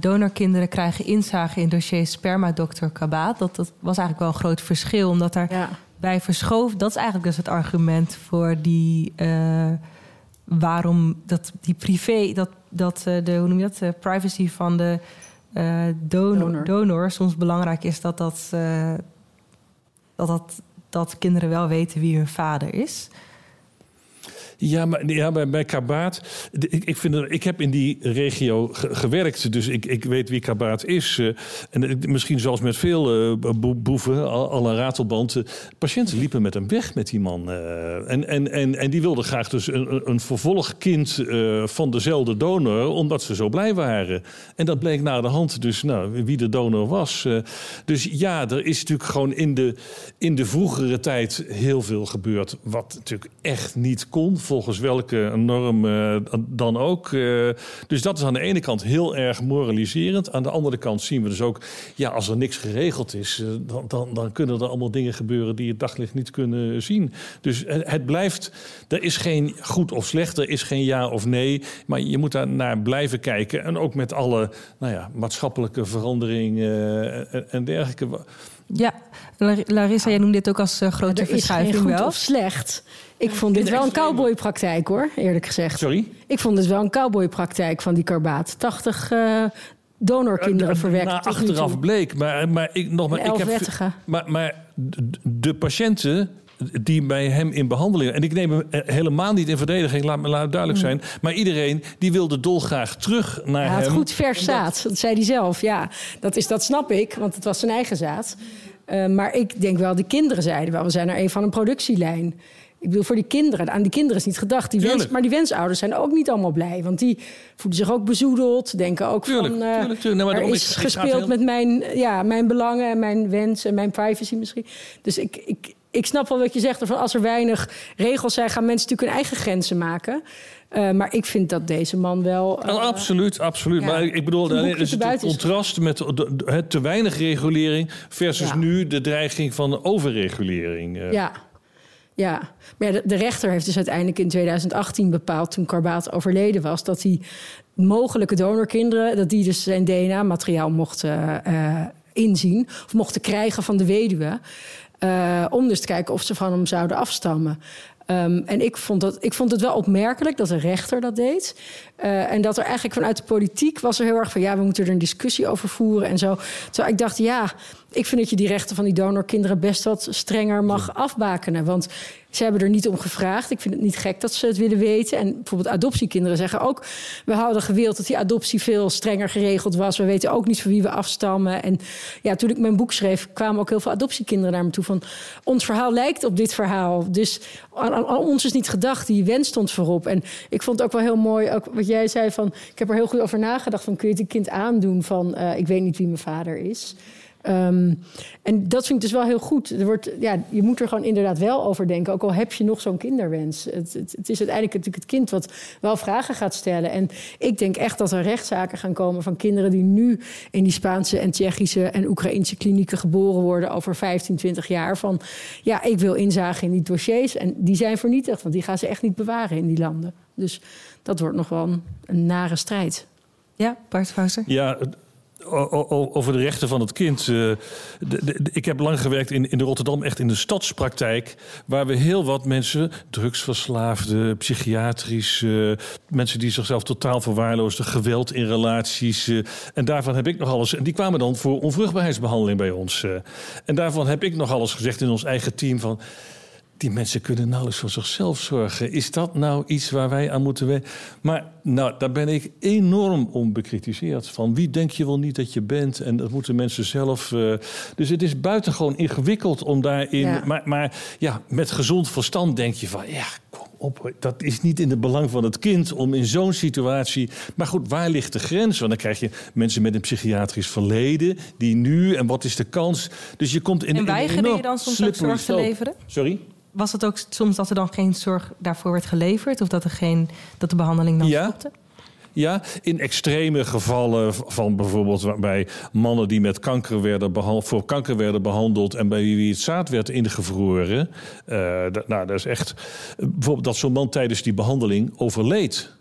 donorkinderen krijgen inzage in dossier spermadokter karbaat. Dat, dat was eigenlijk wel een groot verschil, omdat daar ja. bij verschoof... Dat is eigenlijk dus het argument voor die waarom dat die privé, dat, dat uh, de, hoe noem je dat, de privacy van de uh, donor, donor. donor, soms belangrijk is dat dat, uh, dat, dat, dat kinderen wel weten wie hun vader is. Ja, maar ja, bij, Kabaat. Ik, ik, vind, ik heb in die regio gewerkt, dus ik, ik weet wie Kabaat is. Uh, en misschien zoals met veel uh, boeven, al, al, een ratelband. Patiënten liepen met hem weg met die man. en, en, en, en die wilden graag dus een, een vervolgkind van dezelfde donor, omdat ze zo blij waren. En dat bleek na de hand dus nou, wie de donor was. dus ja, er is natuurlijk gewoon in de, in de vroegere tijd heel veel gebeurd, wat natuurlijk echt niet kon volgens welke norm uh, dan ook. Uh, dus dat is aan de ene kant heel erg moraliserend. Aan de andere kant zien we dus ook, ja, als er niks geregeld is, uh, dan, dan, dan, kunnen er allemaal dingen gebeuren die het daglicht niet kunnen zien. Dus het blijft, er is geen goed of slecht, er is geen ja of nee, maar je moet daar naar blijven kijken. En ook met alle nou ja, maatschappelijke veranderingen en, en dergelijke. Ja, Larissa, jij noemde dit ook als uh, grote ja, verschuiving goed wel. of slecht. Ik vond dit wel een cowboypraktijk hoor, eerlijk gezegd. Sorry? Ik vond het wel een cowboypraktijk van die karbaat. 80 uh, donorkinderen uh, verwekt. Na achteraf bleek, maar, maar ik nog maar. Ik heb, maar, maar de patiënten die bij hem in behandeling. En ik neem hem helemaal niet in verdediging, laat me duidelijk zijn. Mm. Maar iedereen die wilde dolgraag terug naar hij hem. had goed vers zaad, dat zei hij zelf. Ja, dat, is, dat snap ik, want het was zijn eigen zaad. Uh, maar ik denk wel, de kinderen zeiden wel, we zijn er een van een productielijn. Ik bedoel, voor die kinderen, aan die kinderen is niet gedacht. Die wens, maar die wensouders zijn ook niet allemaal blij. Want die voelen zich ook bezoedeld. Denken ook tuurlijk, van, uh, tuurlijk, tuurlijk. Nou, er is gespeeld heel... met mijn, ja, mijn belangen en mijn wensen en mijn privacy misschien. Dus ik, ik, ik snap wel wat je zegt. Van als er weinig regels zijn, gaan mensen natuurlijk hun eigen grenzen maken. Uh, maar ik vind dat deze man wel. Uh, oh, absoluut, absoluut. Ja, maar ik bedoel, dan is het, het contrast met de, de, te weinig regulering versus ja. nu de dreiging van overregulering. Uh. Ja. Ja, maar de, de, rechter heeft dus uiteindelijk in 2018 bepaald, toen Karbaat overleden was, dat die mogelijke donorkinderen, dat die dus zijn DNA-materiaal mochten inzien of mochten krijgen van de weduwe. Uh, om dus te kijken of ze van hem zouden afstammen. Um, en ik vond, dat, ik vond het wel opmerkelijk dat de rechter dat deed. Uh, en dat er eigenlijk vanuit de politiek was er heel erg van... ja, we moeten er een discussie over voeren en zo. Terwijl ik dacht, ja, ik vind dat je die rechten van die donorkinderen... best wat strenger mag afbakenen. Want ze hebben er niet om gevraagd. Ik vind het niet gek dat ze het willen weten. En bijvoorbeeld adoptiekinderen zeggen ook... we hadden gewild dat die adoptie veel strenger geregeld was. We weten ook niet van wie we afstammen. En ja, toen ik mijn boek schreef... kwamen ook heel veel adoptiekinderen naar me toe van... ons verhaal lijkt op dit verhaal. Dus aan, aan ons is niet gedacht. Die wens stond voorop. En ik vond het ook wel heel mooi... Ook wat jij zei van... ik heb er heel goed over nagedacht van... kun je het een kind aandoen van... Uh, ik weet niet wie mijn vader is... Ehm, en dat vind ik dus wel heel goed. Er wordt, ja, je moet er gewoon inderdaad wel over denken. Ook al heb je nog zo'n kinderwens. Het, het, het, is uiteindelijk natuurlijk het kind wat wel vragen gaat stellen. En ik denk echt dat er rechtszaken gaan komen van kinderen die nu in die Spaanse en Tsjechische en Oekraïnse klinieken geboren worden over 15, 20 jaar. Van ja, ik wil inzagen in die dossiers. En die zijn vernietigd, want die gaan ze echt niet bewaren in die landen. Dus dat wordt nog wel een, een nare strijd. Ja, Bart Fauser? Ja, over de rechten van het kind. Uh, ik heb lang gewerkt in, in Rotterdam, echt in de stadspraktijk, waar we heel wat mensen, drugsverslaafden, psychiatrisch, mensen die zichzelf totaal verwaarloosden, geweld in relaties. Uh, en daarvan heb ik nog alles. En die kwamen dan voor onvruchtbaarheidsbehandeling bij ons. en daarvan heb ik nog alles gezegd in ons eigen team van die mensen kunnen nauwelijks voor zichzelf zorgen. Is dat nou iets waar wij aan moeten werken? Maar nou, daar ben ik enorm om bekritiseerd. Van wie denk je wel niet dat je bent? En dat moeten mensen zelf. Uh, dus het is buitengewoon ingewikkeld om daarin. Maar, maar ja, met gezond verstand denk je van ja. Kom op, dat is niet in het belang van het kind om in zo'n situatie. Maar goed, waar ligt de grens? Want dan krijg je mensen met een psychiatrisch verleden. die nu en wat is de kans? Dus je komt in. En weigerde je dan soms ook zorg te leveren? Sorry? Was het ook soms dat er dan geen zorg daarvoor werd geleverd? Of dat, er geen, dat de behandeling dan ja. stopte? Ja, in extreme gevallen van bijvoorbeeld bij mannen die met kanker werden voor kanker werden behandeld en bij wie het zaad werd ingevroren. Uh, nou, dat is echt. Bijvoorbeeld dat zo'n man tijdens die behandeling overleed.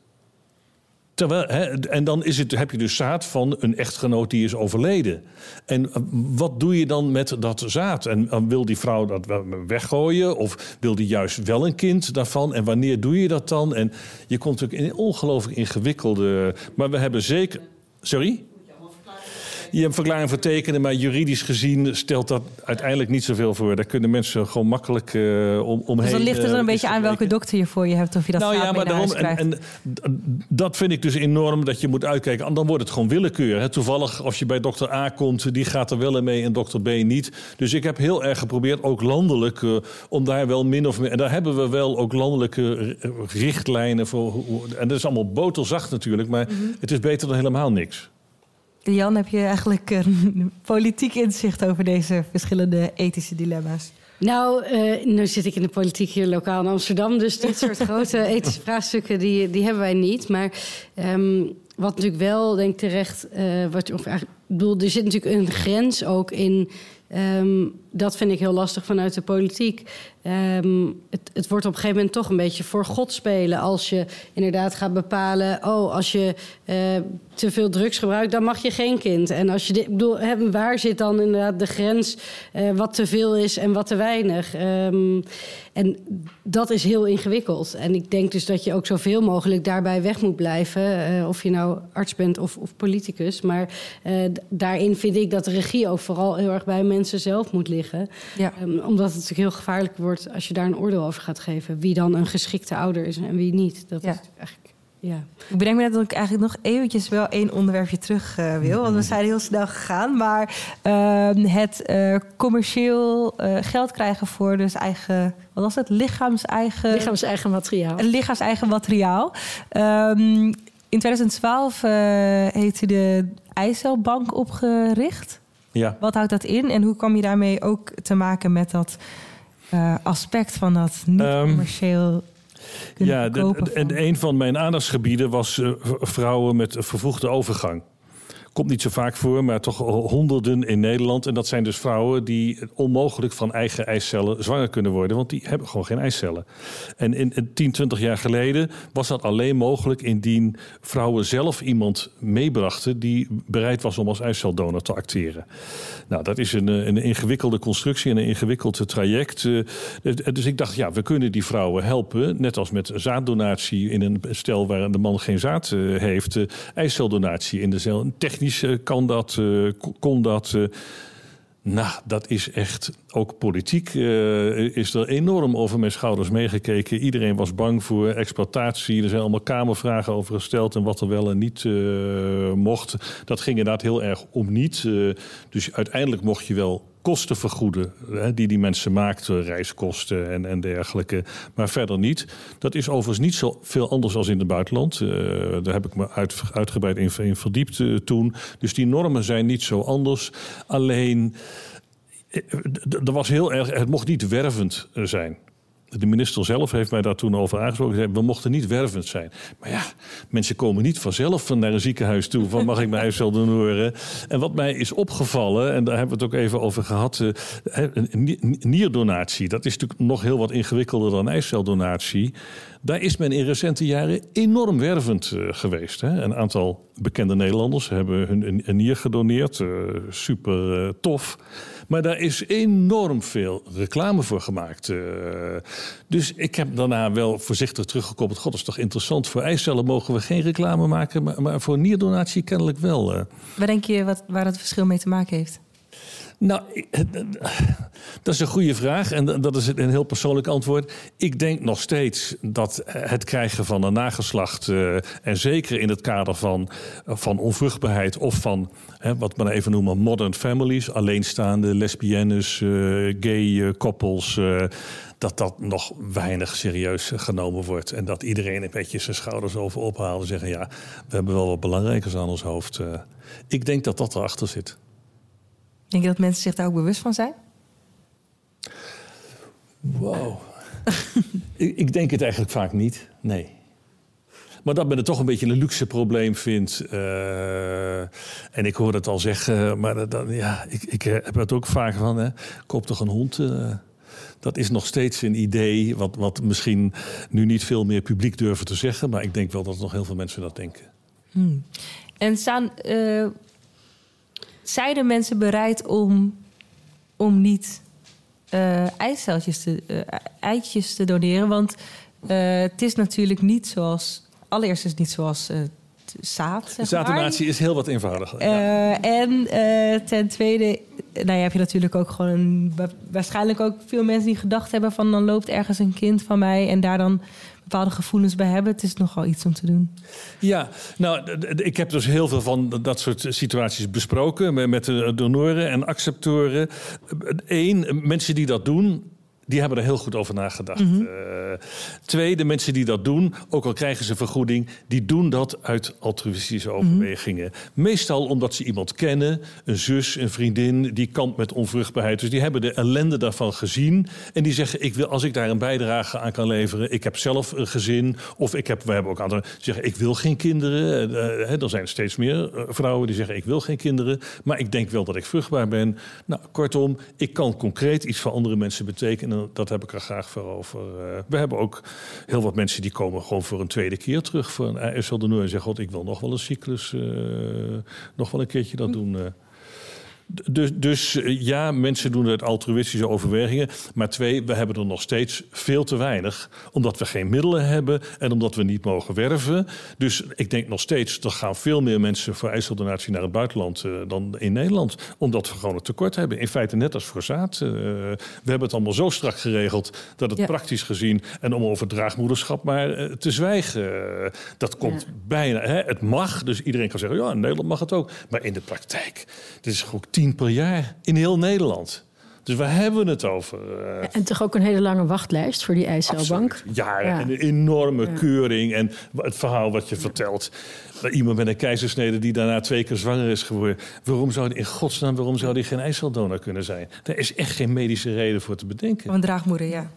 Hè, en dan is het, heb je dus zaad van een echtgenoot die is overleden. En eh, wat doe je dan met dat zaad? En uh, wil die vrouw dat weggooien? Of wil die juist wel een kind daarvan? En wanneer doe je dat dan? En je komt natuurlijk in ongelooflijk ingewikkelde. Maar we hebben zeker. Sorry? Je een verklaring voor tekenen, maar juridisch gezien stelt dat uiteindelijk niet zoveel voor. Daar kunnen mensen gewoon makkelijk uh, om, omheen. Dus dan ligt het er een beetje aan welke dokter je voor je hebt of je dat nou ja, maar daarom, en, en, dat vind ik dus enorm dat je moet uitkijken. En dan wordt het gewoon willekeur. Hè. Toevallig, als je bij dokter A komt, die gaat er wel mee en dokter B niet. Dus ik heb heel erg geprobeerd, ook landelijk, uh, om daar wel min of meer. En daar hebben we wel ook landelijke richtlijnen voor. En dat is allemaal boterzacht natuurlijk, maar mm -hmm. het is beter dan helemaal niks. Jan, heb je eigenlijk een politiek inzicht over deze verschillende ethische dilemma's? Nou, uh, nu zit ik in de politiek hier lokaal in Amsterdam. Dus dit soort grote ethische vraagstukken, die, die hebben wij niet. Maar um, wat natuurlijk wel, denk ik terecht... Uh, wat, of eigenlijk, bedoel, er zit natuurlijk een grens ook in... Um, dat vind ik heel lastig vanuit de politiek. Um, het, het, wordt op een gegeven moment toch een beetje voor God spelen. Als je inderdaad gaat bepalen: oh, als je uh, te veel drugs gebruikt, dan mag je geen kind. En als je dit, bedoel, waar zit dan inderdaad de grens uh, wat te veel is en wat te weinig? Um, en dat is heel ingewikkeld. En ik denk dus dat je ook zoveel mogelijk daarbij weg moet blijven. Uh, of je nou arts bent of, of politicus. Maar daarin vind ik dat de regie ook vooral heel erg bij mensen zelf moet liggen. Ja. Um, omdat het natuurlijk heel gevaarlijk wordt als je daar een oordeel over gaat geven. Wie dan een geschikte ouder is en wie niet. Dat ja. is eigenlijk. Ja. Ik bedenk me net dat ik eigenlijk nog eventjes wel één onderwerpje terug uh, wil. Want we zijn heel snel gegaan. Maar uh, het uh, commercieel uh, geld krijgen voor dus eigen... Wat was het? Lichaams-eigen... Lichaams-eigen materiaal. Lichaams-eigen materiaal. Um, in 2012 heeft u de Eicelbank opgericht. Ja. Wat houdt dat in en hoe kwam je daarmee ook te maken met dat uh, aspect van dat niet commercieel? Um, ja, en een van mijn aandachtsgebieden was uh, vrouwen met vervoegde overgang. Komt niet zo vaak voor, maar toch honderden in Nederland. En dat zijn dus vrouwen die onmogelijk van eigen eicellen zwanger kunnen worden. Want die hebben gewoon geen eicellen. En in, in 10, 20 jaar geleden was dat alleen mogelijk indien vrouwen zelf iemand meebrachten die bereid was om als eiceldonor te acteren. Nou, dat is een, een ingewikkelde constructie en een ingewikkeld traject. Dus ik dacht, ja, we kunnen die vrouwen helpen. Net als met zaaddonatie in een stel waar de man geen zaad heeft. Eiceldonatie in de cel. Technisch kan dat, kon dat. Nou, dat is echt ook politiek. Uh, is er enorm over mijn schouders meegekeken. Iedereen was bang voor exploitatie. Er zijn allemaal kamervragen over gesteld en wat er wel en niet uh, mocht. Dat ging inderdaad heel erg om niet. Uh, dus uiteindelijk mocht je wel kosten vergoeden hè, die die mensen maakten, reiskosten en, en dergelijke. Maar verder niet. Dat is overigens niet zo veel anders als in het buitenland. Uh, daar heb ik me uit, uitgebreid in, verdiept uh, toen. Dus die normen zijn niet zo anders. Alleen, er was heel erg, het mocht niet wervend zijn. De minister zelf heeft mij daar toen over aangesproken. Zei, we mochten niet wervend zijn. Maar ja, mensen komen niet vanzelf naar een ziekenhuis toe. Van mag ik mijn eicel donoren? En wat mij is opgevallen, en daar hebben we het ook even over gehad. Uh, nierdonatie, dat is natuurlijk nog heel wat ingewikkelder dan eiceldonatie. Daar is men in recente jaren enorm wervend uh, geweest. Hè? Een aantal bekende Nederlanders hebben hun een, nier gedoneerd. Uh, super tof. Maar daar is enorm veel reclame voor gemaakt. Uh, dus ik heb daarna wel voorzichtig teruggekoppeld. God, dat is toch interessant. Voor eicellen mogen we geen reclame maken, maar, maar voor nierdonatie kennelijk wel. Uh. Waar denk je wat, waar het verschil mee te maken heeft? Nou, dat is een goede vraag en dat is een heel persoonlijk antwoord. Ik denk nog steeds dat het krijgen van een nageslacht, uh, en zeker in het kader van, van onvruchtbaarheid of van wat we even noemen modern families, alleenstaande, lesbiennes, gay koppels, dat dat nog weinig serieus genomen wordt. En dat iedereen een beetje zijn schouders over ophaalt en zeggen: ja, we hebben wel wat belangrijkers aan ons hoofd. ik denk dat dat erachter zit. Denk je dat mensen zich daar ook bewust van zijn? Wow. ik, ik, denk het eigenlijk vaak niet, nee. Maar dat men het toch een beetje een luxe probleem vindt. Uh, en ik hoor het al zeggen, maar dan, ja, ik, ik heb het ook vaak van, hè, koop toch een hond. Uh, dat is nog steeds een idee wat, wat misschien nu niet veel meer publiek durven te zeggen. Maar ik denk wel dat nog heel veel mensen dat denken. Hmm. En staan, uh, zijn er mensen bereid om, om niet uh, te, uh, eitjes te doneren? Want uh, het is natuurlijk niet zoals. Allereerst is het niet zoals zaad. Zeg Zaaddonatie is heel wat eenvoudiger. Ja. En ten tweede, nou ja, heb je natuurlijk ook gewoon een, waarschijnlijk ook veel mensen die gedacht hebben van dan loopt ergens een kind van mij en daar dan bepaalde gevoelens bij hebben. Het is nogal iets om te doen. Ja, nou, ik heb dus heel veel van dat soort situaties besproken met de donoren en acceptoren. Eén, mensen die dat doen, die hebben er heel goed over nagedacht. Mm twee, de mensen die dat doen, ook al krijgen ze vergoeding, die doen dat uit altruïstische mhm. overwegingen. Meestal omdat ze iemand kennen, een zus, een vriendin, die kampt met onvruchtbaarheid. Dus die hebben de ellende daarvan gezien. En die zeggen: ik wil, als ik daar een bijdrage aan kan leveren, ik heb zelf een gezin. Of ik heb, we hebben ook anderen die zeggen: ik wil geen kinderen. Uh, er zijn steeds meer eh, vrouwen die zeggen: ik wil geen kinderen. Maar ik denk wel dat ik vruchtbaar ben. Nou, kortom, ik kan concreet iets voor andere mensen betekenen dat heb ik er graag voor over. Uh, we hebben ook heel wat mensen die komen gewoon voor een tweede keer terug voor een IJsseldenoor en zeggen: God, ik wil nog wel een cyclus, uh, nog wel een keertje dat hm. doen. Dus, dus eh, ja, mensen doen het altruïstische overwegingen. Maar twee, we hebben er nog steeds veel te weinig. Omdat we geen middelen hebben en omdat we niet mogen werven. Dus ik denk nog steeds, er gaan veel meer mensen voor ijsseldonatie naar het buitenland eh, dan in Nederland. Omdat we gewoon een tekort hebben. In feite net als voor zaad. Eh, we hebben het allemaal zo strak geregeld dat het praktisch gezien... en om over draagmoederschap maar te zwijgen. dat komt bijna. Hè? Het mag, dus iedereen kan zeggen, ja, in Nederland mag het ook. Maar in de praktijk, dit is goed 15 per jaar in heel Nederland. Dus waar hebben we het over? Eh, en toch ook een hele lange wachtlijst voor die eicelbank. Ja. een enorme keuring. En het verhaal wat je vertelt. Iemand met een keizersnede die daarna twee keer zwanger is geworden. Waarom zou, in godsnaam, waarom zou die geen eiceldonor kunnen zijn? Daar is echt geen medische reden voor te bedenken. Een draagmoeder, ja.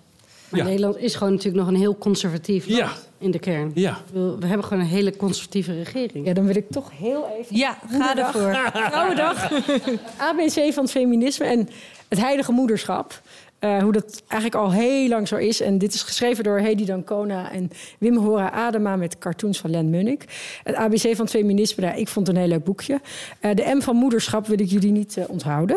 Maar Nederland is gewoon natuurlijk nog een heel conservatief land. Ja in de kern. Ja. We, hebben gewoon een hele conservatieve regering. Ja, dan wil ik toch heel even... Ja, ga ervoor. Vrouwendag. ABC van het feminisme en het heilige moederschap. Uh, hoe dat eigenlijk al heel lang zo is. En dit is geschreven door Hedy Dancona en Wim Hora Adema met cartoons van Len Munnik. Het ABC van het feminisme, nou, ik vond het een heel leuk boekje. Uh, de M van moederschap wil ik jullie niet uh, onthouden.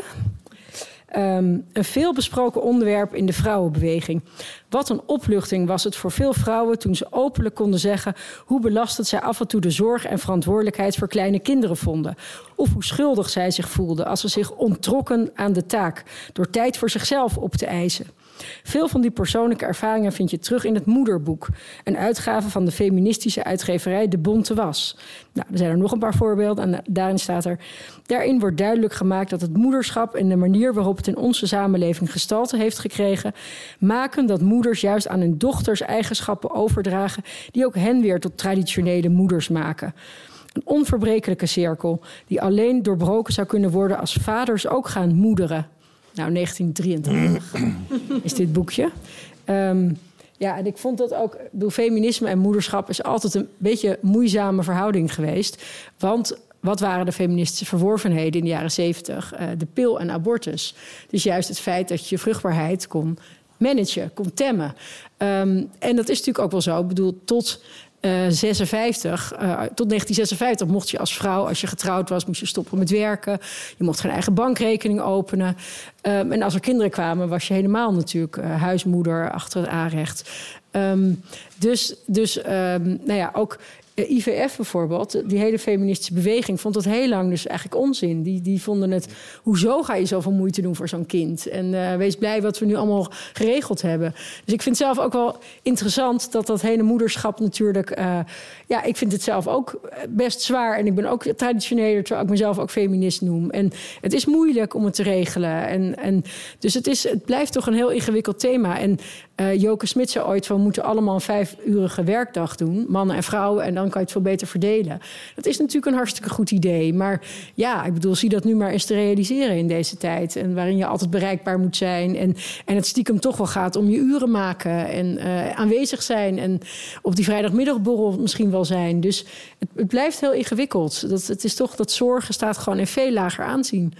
Um, een veelbesproken onderwerp in de vrouwenbeweging. Wat een opluchting was het voor veel vrouwen toen ze openlijk konden zeggen hoe belastend zij af en toe de zorg en verantwoordelijkheid voor kleine kinderen vonden. Of hoe schuldig zij zich voelden als ze zich onttrokken aan de taak door tijd voor zichzelf op te eisen. Veel van die persoonlijke ervaringen vind je terug in het Moederboek, een uitgave van de feministische uitgeverij De Bonte Was. Nou, er zijn er nog een paar voorbeelden en daarin staat er: Daarin wordt duidelijk gemaakt dat het moederschap en de manier waarop uiteenlopend in onze samenleving gestalte heeft gekregen, maken dat moeders juist aan hun dochters eigenschappen overdragen die ook hen weer tot traditionele moeders maken. Een onverbrekelijke cirkel die alleen doorbroken zou kunnen worden als vaders ook gaan moederen. Nou, 1983 is dit boekje. Ehm, ja, en ik vond dat ook, door feminisme en moederschap is altijd een beetje een moeizame verhouding geweest. Want wat waren de feministische verworvenheden in de jaren zeventig? Uh, de pil en abortus. Dus juist het feit dat je vruchtbaarheid kon managen, kon temmen. Um, en dat is natuurlijk ook wel zo. Ik bedoel, tot uh, 56, uh, tot 1956 mocht je als vrouw, als je getrouwd was, moest je stoppen met werken. Je mocht geen eigen bankrekening openen. Um, en als er kinderen kwamen, was je helemaal natuurlijk uh, huismoeder achter het aanrecht. Um, dus, dus nou ja, ook IVF bijvoorbeeld, die hele feministische beweging vond dat heel lang dus eigenlijk onzin. Die, die vonden het, hoezo ga je zoveel moeite doen voor zo'n kind? En uh, wees blij wat we nu allemaal geregeld hebben. Dus ik vind zelf ook wel interessant dat dat hele moederschap natuurlijk... Uh, ja, ik vind het zelf ook best zwaar. En ik ben ook traditioneler, terwijl ik mezelf ook feminist noem. En het is moeilijk om het te regelen. En, en, dus het, is, het blijft toch een heel ingewikkeld thema. En uh, Joke Smit zei ooit we moeten allemaal een vijfurige werkdag doen, mannen en vrouwen... en dan kan je het veel beter verdelen. Dat is natuurlijk een hartstikke goed idee. Maar ja, ik bedoel, zie dat nu maar eens te realiseren in deze tijd. En waarin je altijd bereikbaar moet zijn. En, en het stiekem toch wel gaat om je uren maken en uh, aanwezig zijn. En op die vrijdagmiddagborrel misschien wel zijn. Dus het, het blijft heel ingewikkeld. Dat, het is toch dat zorgen staat gewoon in veel lager aanzien.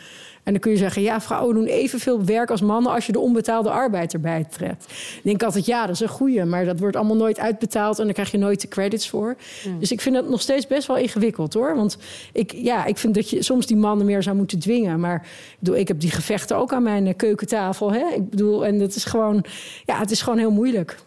En dan kun je zeggen, ja, vrouwen doen evenveel werk als mannen als je de onbetaalde arbeid erbij trekt. Ik denk altijd, ja, dat is een goeie, maar dat wordt allemaal nooit uitbetaald en daar krijg je nooit de credits voor. Mm. Dus ik vind het nog steeds best wel ingewikkeld hoor. Want ik, ja, ik vind dat je soms die mannen meer zou moeten dwingen. Maar ik, bedoel, ik heb die gevechten ook aan mijn keukentafel. Hè? Ik bedoel, en dat is gewoon, ja, het is gewoon heel moeilijk.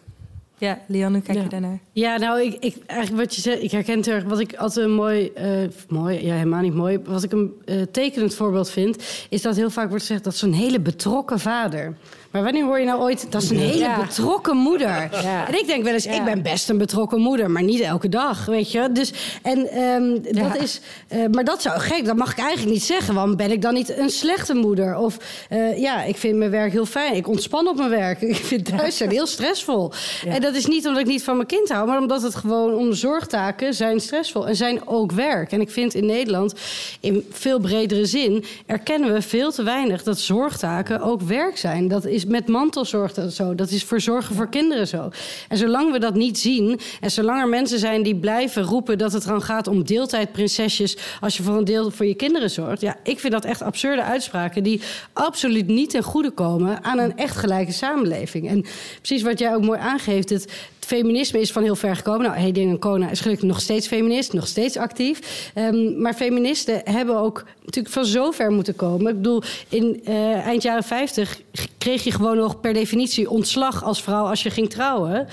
Ja, Lian, hoe kijk ja. je daarnaar? Ja, nou, ik, ik, eigenlijk wat je zegt, ik herken het erg. Wat ik altijd een mooi, uh, mooi, ja, helemaal niet mooi. Wat ik een uh, tekenend voorbeeld vind, is dat heel vaak wordt gezegd dat zo'n hele betrokken vader. Maar wanneer hoor je nou ooit, dat is een hele ja. betrokken moeder. Ja. En ik denk wel eens, ik ben best een betrokken moeder, maar niet elke dag, weet je. Dus, en um, dat is, uh, maar dat zou gek, dat mag ik eigenlijk niet zeggen. Want ben ik dan niet een slechte moeder? Of uh, ja, ik vind mijn werk heel fijn. Ik ontspan op mijn werk. Ik vind thuis zijn heel stressvol. En dat is niet omdat ik niet van mijn kind hou, maar omdat het gewoon om zorgtaken zijn stressvol en zijn ook werk. En ik vind in Nederland, in veel bredere zin, erkennen we veel te weinig dat zorgtaken ook werk zijn. Dat is met mantelzorg dat zo. Dat is voor zorgen voor kinderen zo. En zolang we dat niet zien en zolang er mensen zijn die blijven roepen dat het dan gaat om deeltijdprinsesjes als je voor een deel voor je kinderen zorgt. Ja, ik vind dat echt absurde uitspraken die absoluut niet ten goede komen aan een echt gelijke samenleving. En precies wat jij ook mooi aangeeft, het feminisme is van heel ver gekomen. Nou, Hedin Kona is gelukkig nog steeds feminist, nog steeds actief. Um, maar feministen hebben ook natuurlijk van zo ver moeten komen. Ik bedoel, in uh, eind jaren 50 kreeg je gewoon nog per definitie ontslag als vrouw als je ging trouwen.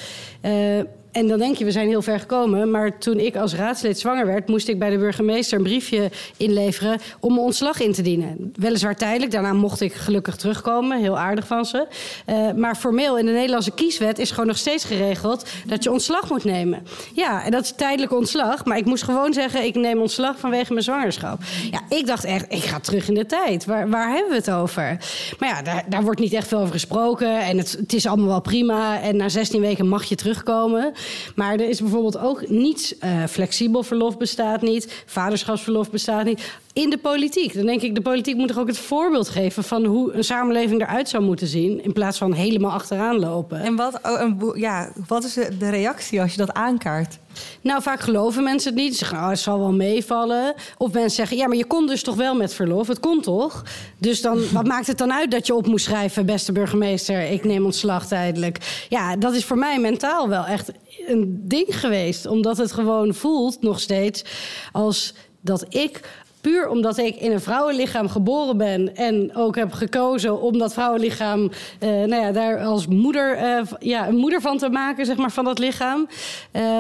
Uh, en dan denk je, we zijn heel ver gekomen. Maar toen ik als raadslid zwanger werd, moest ik bij de burgemeester een briefje inleveren om mijn ontslag in te dienen. Weliswaar tijdelijk, daarna mocht ik gelukkig terugkomen. Heel aardig van ze. Uh, maar formeel in de Nederlandse kieswet is gewoon nog steeds geregeld dat je ontslag moet nemen. Ja, en dat is tijdelijk ontslag. Maar ik moest gewoon zeggen, ik neem ontslag vanwege mijn zwangerschap. Ja, ik dacht echt, ik ga terug in de tijd. Waar, waar hebben we het over? Maar ja, daar, daar wordt niet echt veel over gesproken. En het, het is allemaal wel prima. En na 16 weken mag je terugkomen. Maar er is bijvoorbeeld ook niets uh, flexibel verlof bestaat niet, vaderschapsverlof bestaat niet. In de politiek. Dan denk ik, de politiek moet toch ook het voorbeeld geven van hoe een samenleving eruit zou moeten zien. In plaats van helemaal achteraan lopen. En wat, oh, ja, wat is de reactie als je dat aankaart? Nou, vaak geloven mensen het niet. Ze zeggen, oh, het zal wel meevallen. Of mensen zeggen, ja, maar je kon dus toch wel met verlof. Het kon toch? Dus dan, wat maakt het dan uit dat je op moest schrijven... beste burgemeester, ik neem ontslag tijdelijk. Ja, dat is voor mij mentaal wel echt een ding geweest. Omdat het gewoon voelt nog steeds als dat ik puur omdat ik in een vrouwenlichaam geboren ben en ook heb gekozen om dat vrouwenlichaam, uh, nou ja, daar als moeder, uh, ja, een moeder van te maken, zeg maar, van dat lichaam.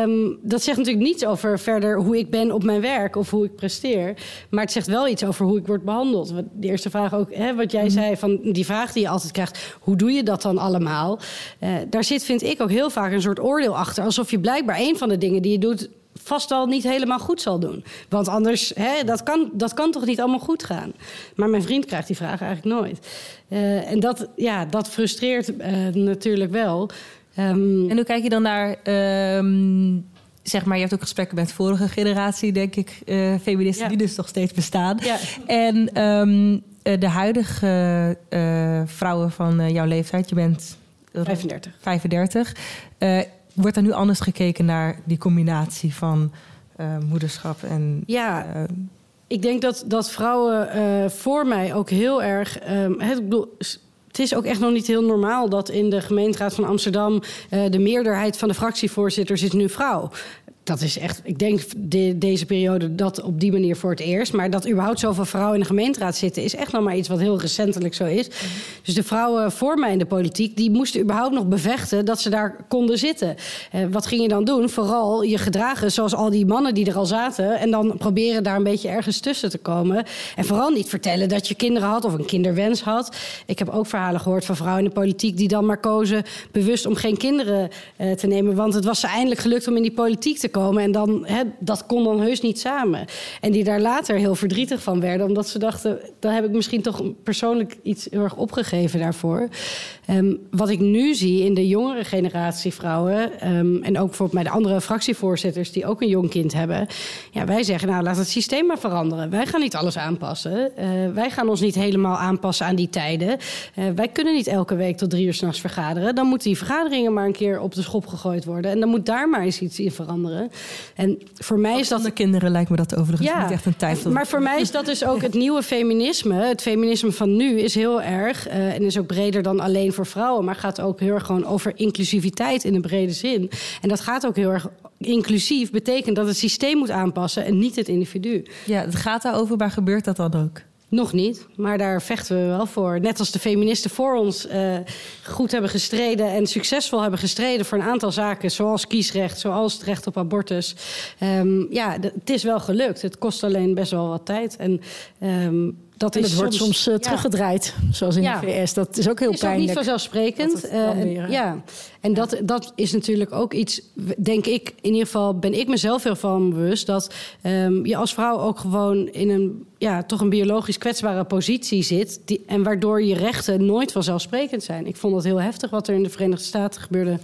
Um, dat zegt natuurlijk niets over verder hoe ik ben op mijn werk of hoe ik presteer. Maar het zegt wel iets over hoe ik word behandeld. De eerste vraag ook, hè, wat jij mm. zei, van die vraag die je altijd krijgt, hoe doe je dat dan allemaal? Uh, daar zit, vind ik, ook heel vaak een soort oordeel achter. Alsof je blijkbaar een van de dingen die je doet vast al niet helemaal goed zal doen. Want anders, hè, dat, kan, dat kan toch niet allemaal goed gaan. Maar mijn vriend krijgt die vraag eigenlijk nooit. Uh, en dat, ja, dat frustreert uh, natuurlijk wel. Um, en hoe kijk je dan naar... Um, zeg maar, je hebt ook gesprekken met vorige generatie, denk ik, uh, feministen ja. die dus nog steeds bestaan. Ja. En um, de huidige uh, vrouwen van jouw leeftijd, je bent 35. 35 wordt er nu anders gekeken naar die combinatie van moederschap en. Ja. ik denk dat, dat vrouwen voor mij ook heel erg. Um, het, ik bedoel, het is ook echt nog niet heel normaal dat in de gemeenteraad van Amsterdam uh, de meerderheid van de fractievoorzitters is nu vrouw dat is echt, ik denk de, deze periode dat op die manier voor het eerst. Maar dat überhaupt zoveel vrouwen in de gemeenteraad zitten, is echt nog maar iets wat heel recentelijk zo is. Dus de vrouwen voor mij in de politiek, die moesten überhaupt nog bevechten dat ze daar konden zitten. Eh, wat ging je dan doen? Vooral je gedragen zoals al die mannen die er al zaten. En dan proberen daar een beetje ergens tussen te komen. En vooral niet vertellen dat je kinderen had of een kinderwens had. Ik heb ook verhalen gehoord van vrouwen in de politiek die dan maar kozen bewust om geen kinderen eh, te nemen. Want het was ze eindelijk gelukt om in die politiek te komen komen. En dan, hè, dat kon dan heus niet samen. En die daar later heel verdrietig van werden. Omdat ze dachten, dan heb ik misschien toch persoonlijk iets heel erg opgegeven daarvoor. Um, wat ik nu zie in de jongere generatie vrouwen... Um, en ook bijvoorbeeld bij de andere fractievoorzitters... die ook een jong kind hebben. Ja, wij zeggen, nou, laat het systeem maar veranderen. Wij gaan niet alles aanpassen. Uh, wij gaan ons niet helemaal aanpassen aan die tijden. Uh, wij kunnen niet elke week tot drie uur s'nachts vergaderen. Dan moeten die vergaderingen maar een keer op de schop gegooid worden. En dan moet daar maar eens iets in veranderen. En voor mij is dat. de kinderen lijkt me dat overigens ja, niet echt een tijd. Maar voor mij is dat dus ook het nieuwe feminisme. Het feminisme van nu is heel erg. Uh, en is ook breder dan alleen voor vrouwen. Maar gaat ook heel erg gewoon over inclusiviteit in een brede zin. En dat gaat ook heel erg inclusief. Betekent dat het systeem moet aanpassen en niet het individu. Ja, het gaat daarover, maar gebeurt dat dan ook? Nog niet, maar daar vechten we wel voor. Net als de feministen voor ons uh, goed hebben gestreden en succesvol hebben gestreden voor een aantal zaken, zoals kiesrecht, zoals het recht op abortus. Um, ja, het is wel gelukt. Het kost alleen best wel wat tijd. En um, dat en het wordt soms, soms uh, teruggedraaid, zoals in de VS. Dat is ook heel is pijnlijk. Is ook niet vanzelfsprekend. Uh, ja, en dat, dat is natuurlijk ook iets, denk ik, in ieder geval ben ik mezelf heel van bewust... dat um, je als vrouw ook gewoon in een, ja, toch een biologisch kwetsbare positie zit... Die, en waardoor je rechten nooit vanzelfsprekend zijn. Ik vond het heel heftig wat er in de Verenigde Staten gebeurde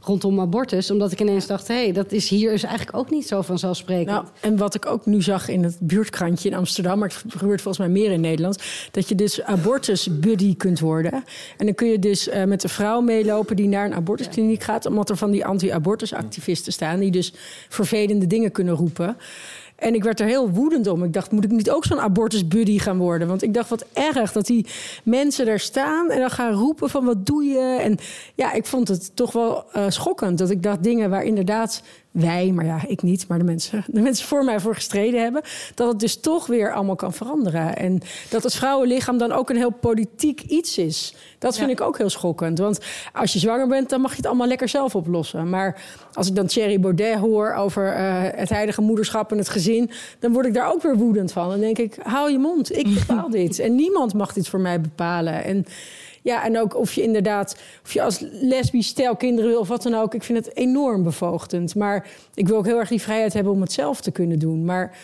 rondom abortus. Omdat ik ineens dacht, hé, hey, dat is hier is eigenlijk ook niet zo vanzelfsprekend. Nou, en wat ik ook nu zag in het buurtkrantje in Amsterdam... maar het gebeurt volgens mij meer in Nederland... dat je dus abortus-buddy kunt worden. En dan kun je dus uh, met een vrouw meelopen die naar een abortuskliniek gaat... omdat er van die anti-abortusactivisten staan... die dus vervelende dingen kunnen roepen... En ik werd er heel woedend om. Ik dacht, moet ik niet ook zo'n abortus-buddy gaan worden? Want ik dacht, wat erg dat die mensen daar staan en dan gaan roepen van wat doe je? En ja, ik vond het toch wel uh, schokkend. Dat ik dacht, dingen waar inderdaad wij, maar ja, ik niet, maar de mensen, de mensen voor mij voor gestreden hebben, dat het dus toch weer allemaal kan veranderen. En dat het vrouwenlichaam dan ook een heel politiek iets is. Dat vind ja. ik ook heel schokkend. Want als je zwanger bent, dan mag je het allemaal lekker zelf oplossen. Maar als ik dan Thierry Baudet hoor over uh, het heilige moederschap en het gezin, dan word ik daar ook weer woedend van. Dan denk ik, hou je mond, ik bepaal dit. En niemand mag dit voor mij bepalen. En ja, en ook of je inderdaad, of je als lesbisch stel kinderen wil of wat dan ook. Ik vind het enorm bevoogdend. Maar ik wil ook heel erg die vrijheid hebben om het zelf te kunnen doen. Maar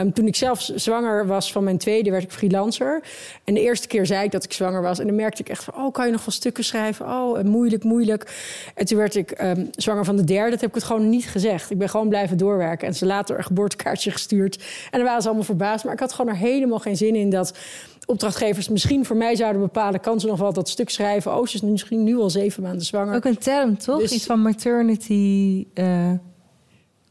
um, toen ik zelf zwanger was van mijn tweede, werd ik freelancer. En de eerste keer zei ik dat ik zwanger was. En dan merkte ik echt van, oh, kan je nog wel stukken schrijven? Oh, moeilijk, moeilijk. En toen werd ik um, zwanger van de derde. Dat heb ik het gewoon niet gezegd. Ik ben gewoon blijven doorwerken. En ze later een geboortekaartje gestuurd. En dan waren ze allemaal verbaasd. Maar ik had gewoon er helemaal geen zin in dat opdrachtgevers misschien voor mij zouden bepalen... kan ze nog wel dat stuk schrijven. Oh, ze is misschien nu al zeven maanden zwanger. Ook een term, toch? Dus, Iets van maternity... Uh...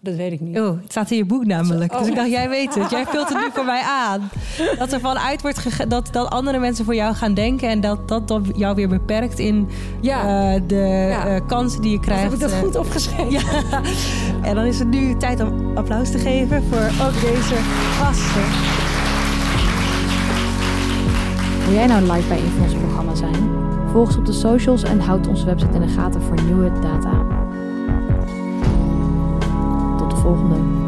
Dat weet ik niet. Oh, het staat in je boek namelijk. Oh. Dus ik dacht, jij weet het. Jij vult het nu voor mij aan. Dat er vanuit wordt gege- dat, dat andere mensen voor jou gaan denken... en dat dat dan jou weer beperkt in ja. uh, de ja. uh, kansen die je krijgt. Dat heb ik dat goed opgeschreven. Ja. En dan is het nu tijd om applaus te geven voor ook deze gasten. Wil jij nou live bij een van onze programma's zijn? Volg ons op de socials en houd onze website in de gaten voor nieuwe data. Tot de volgende.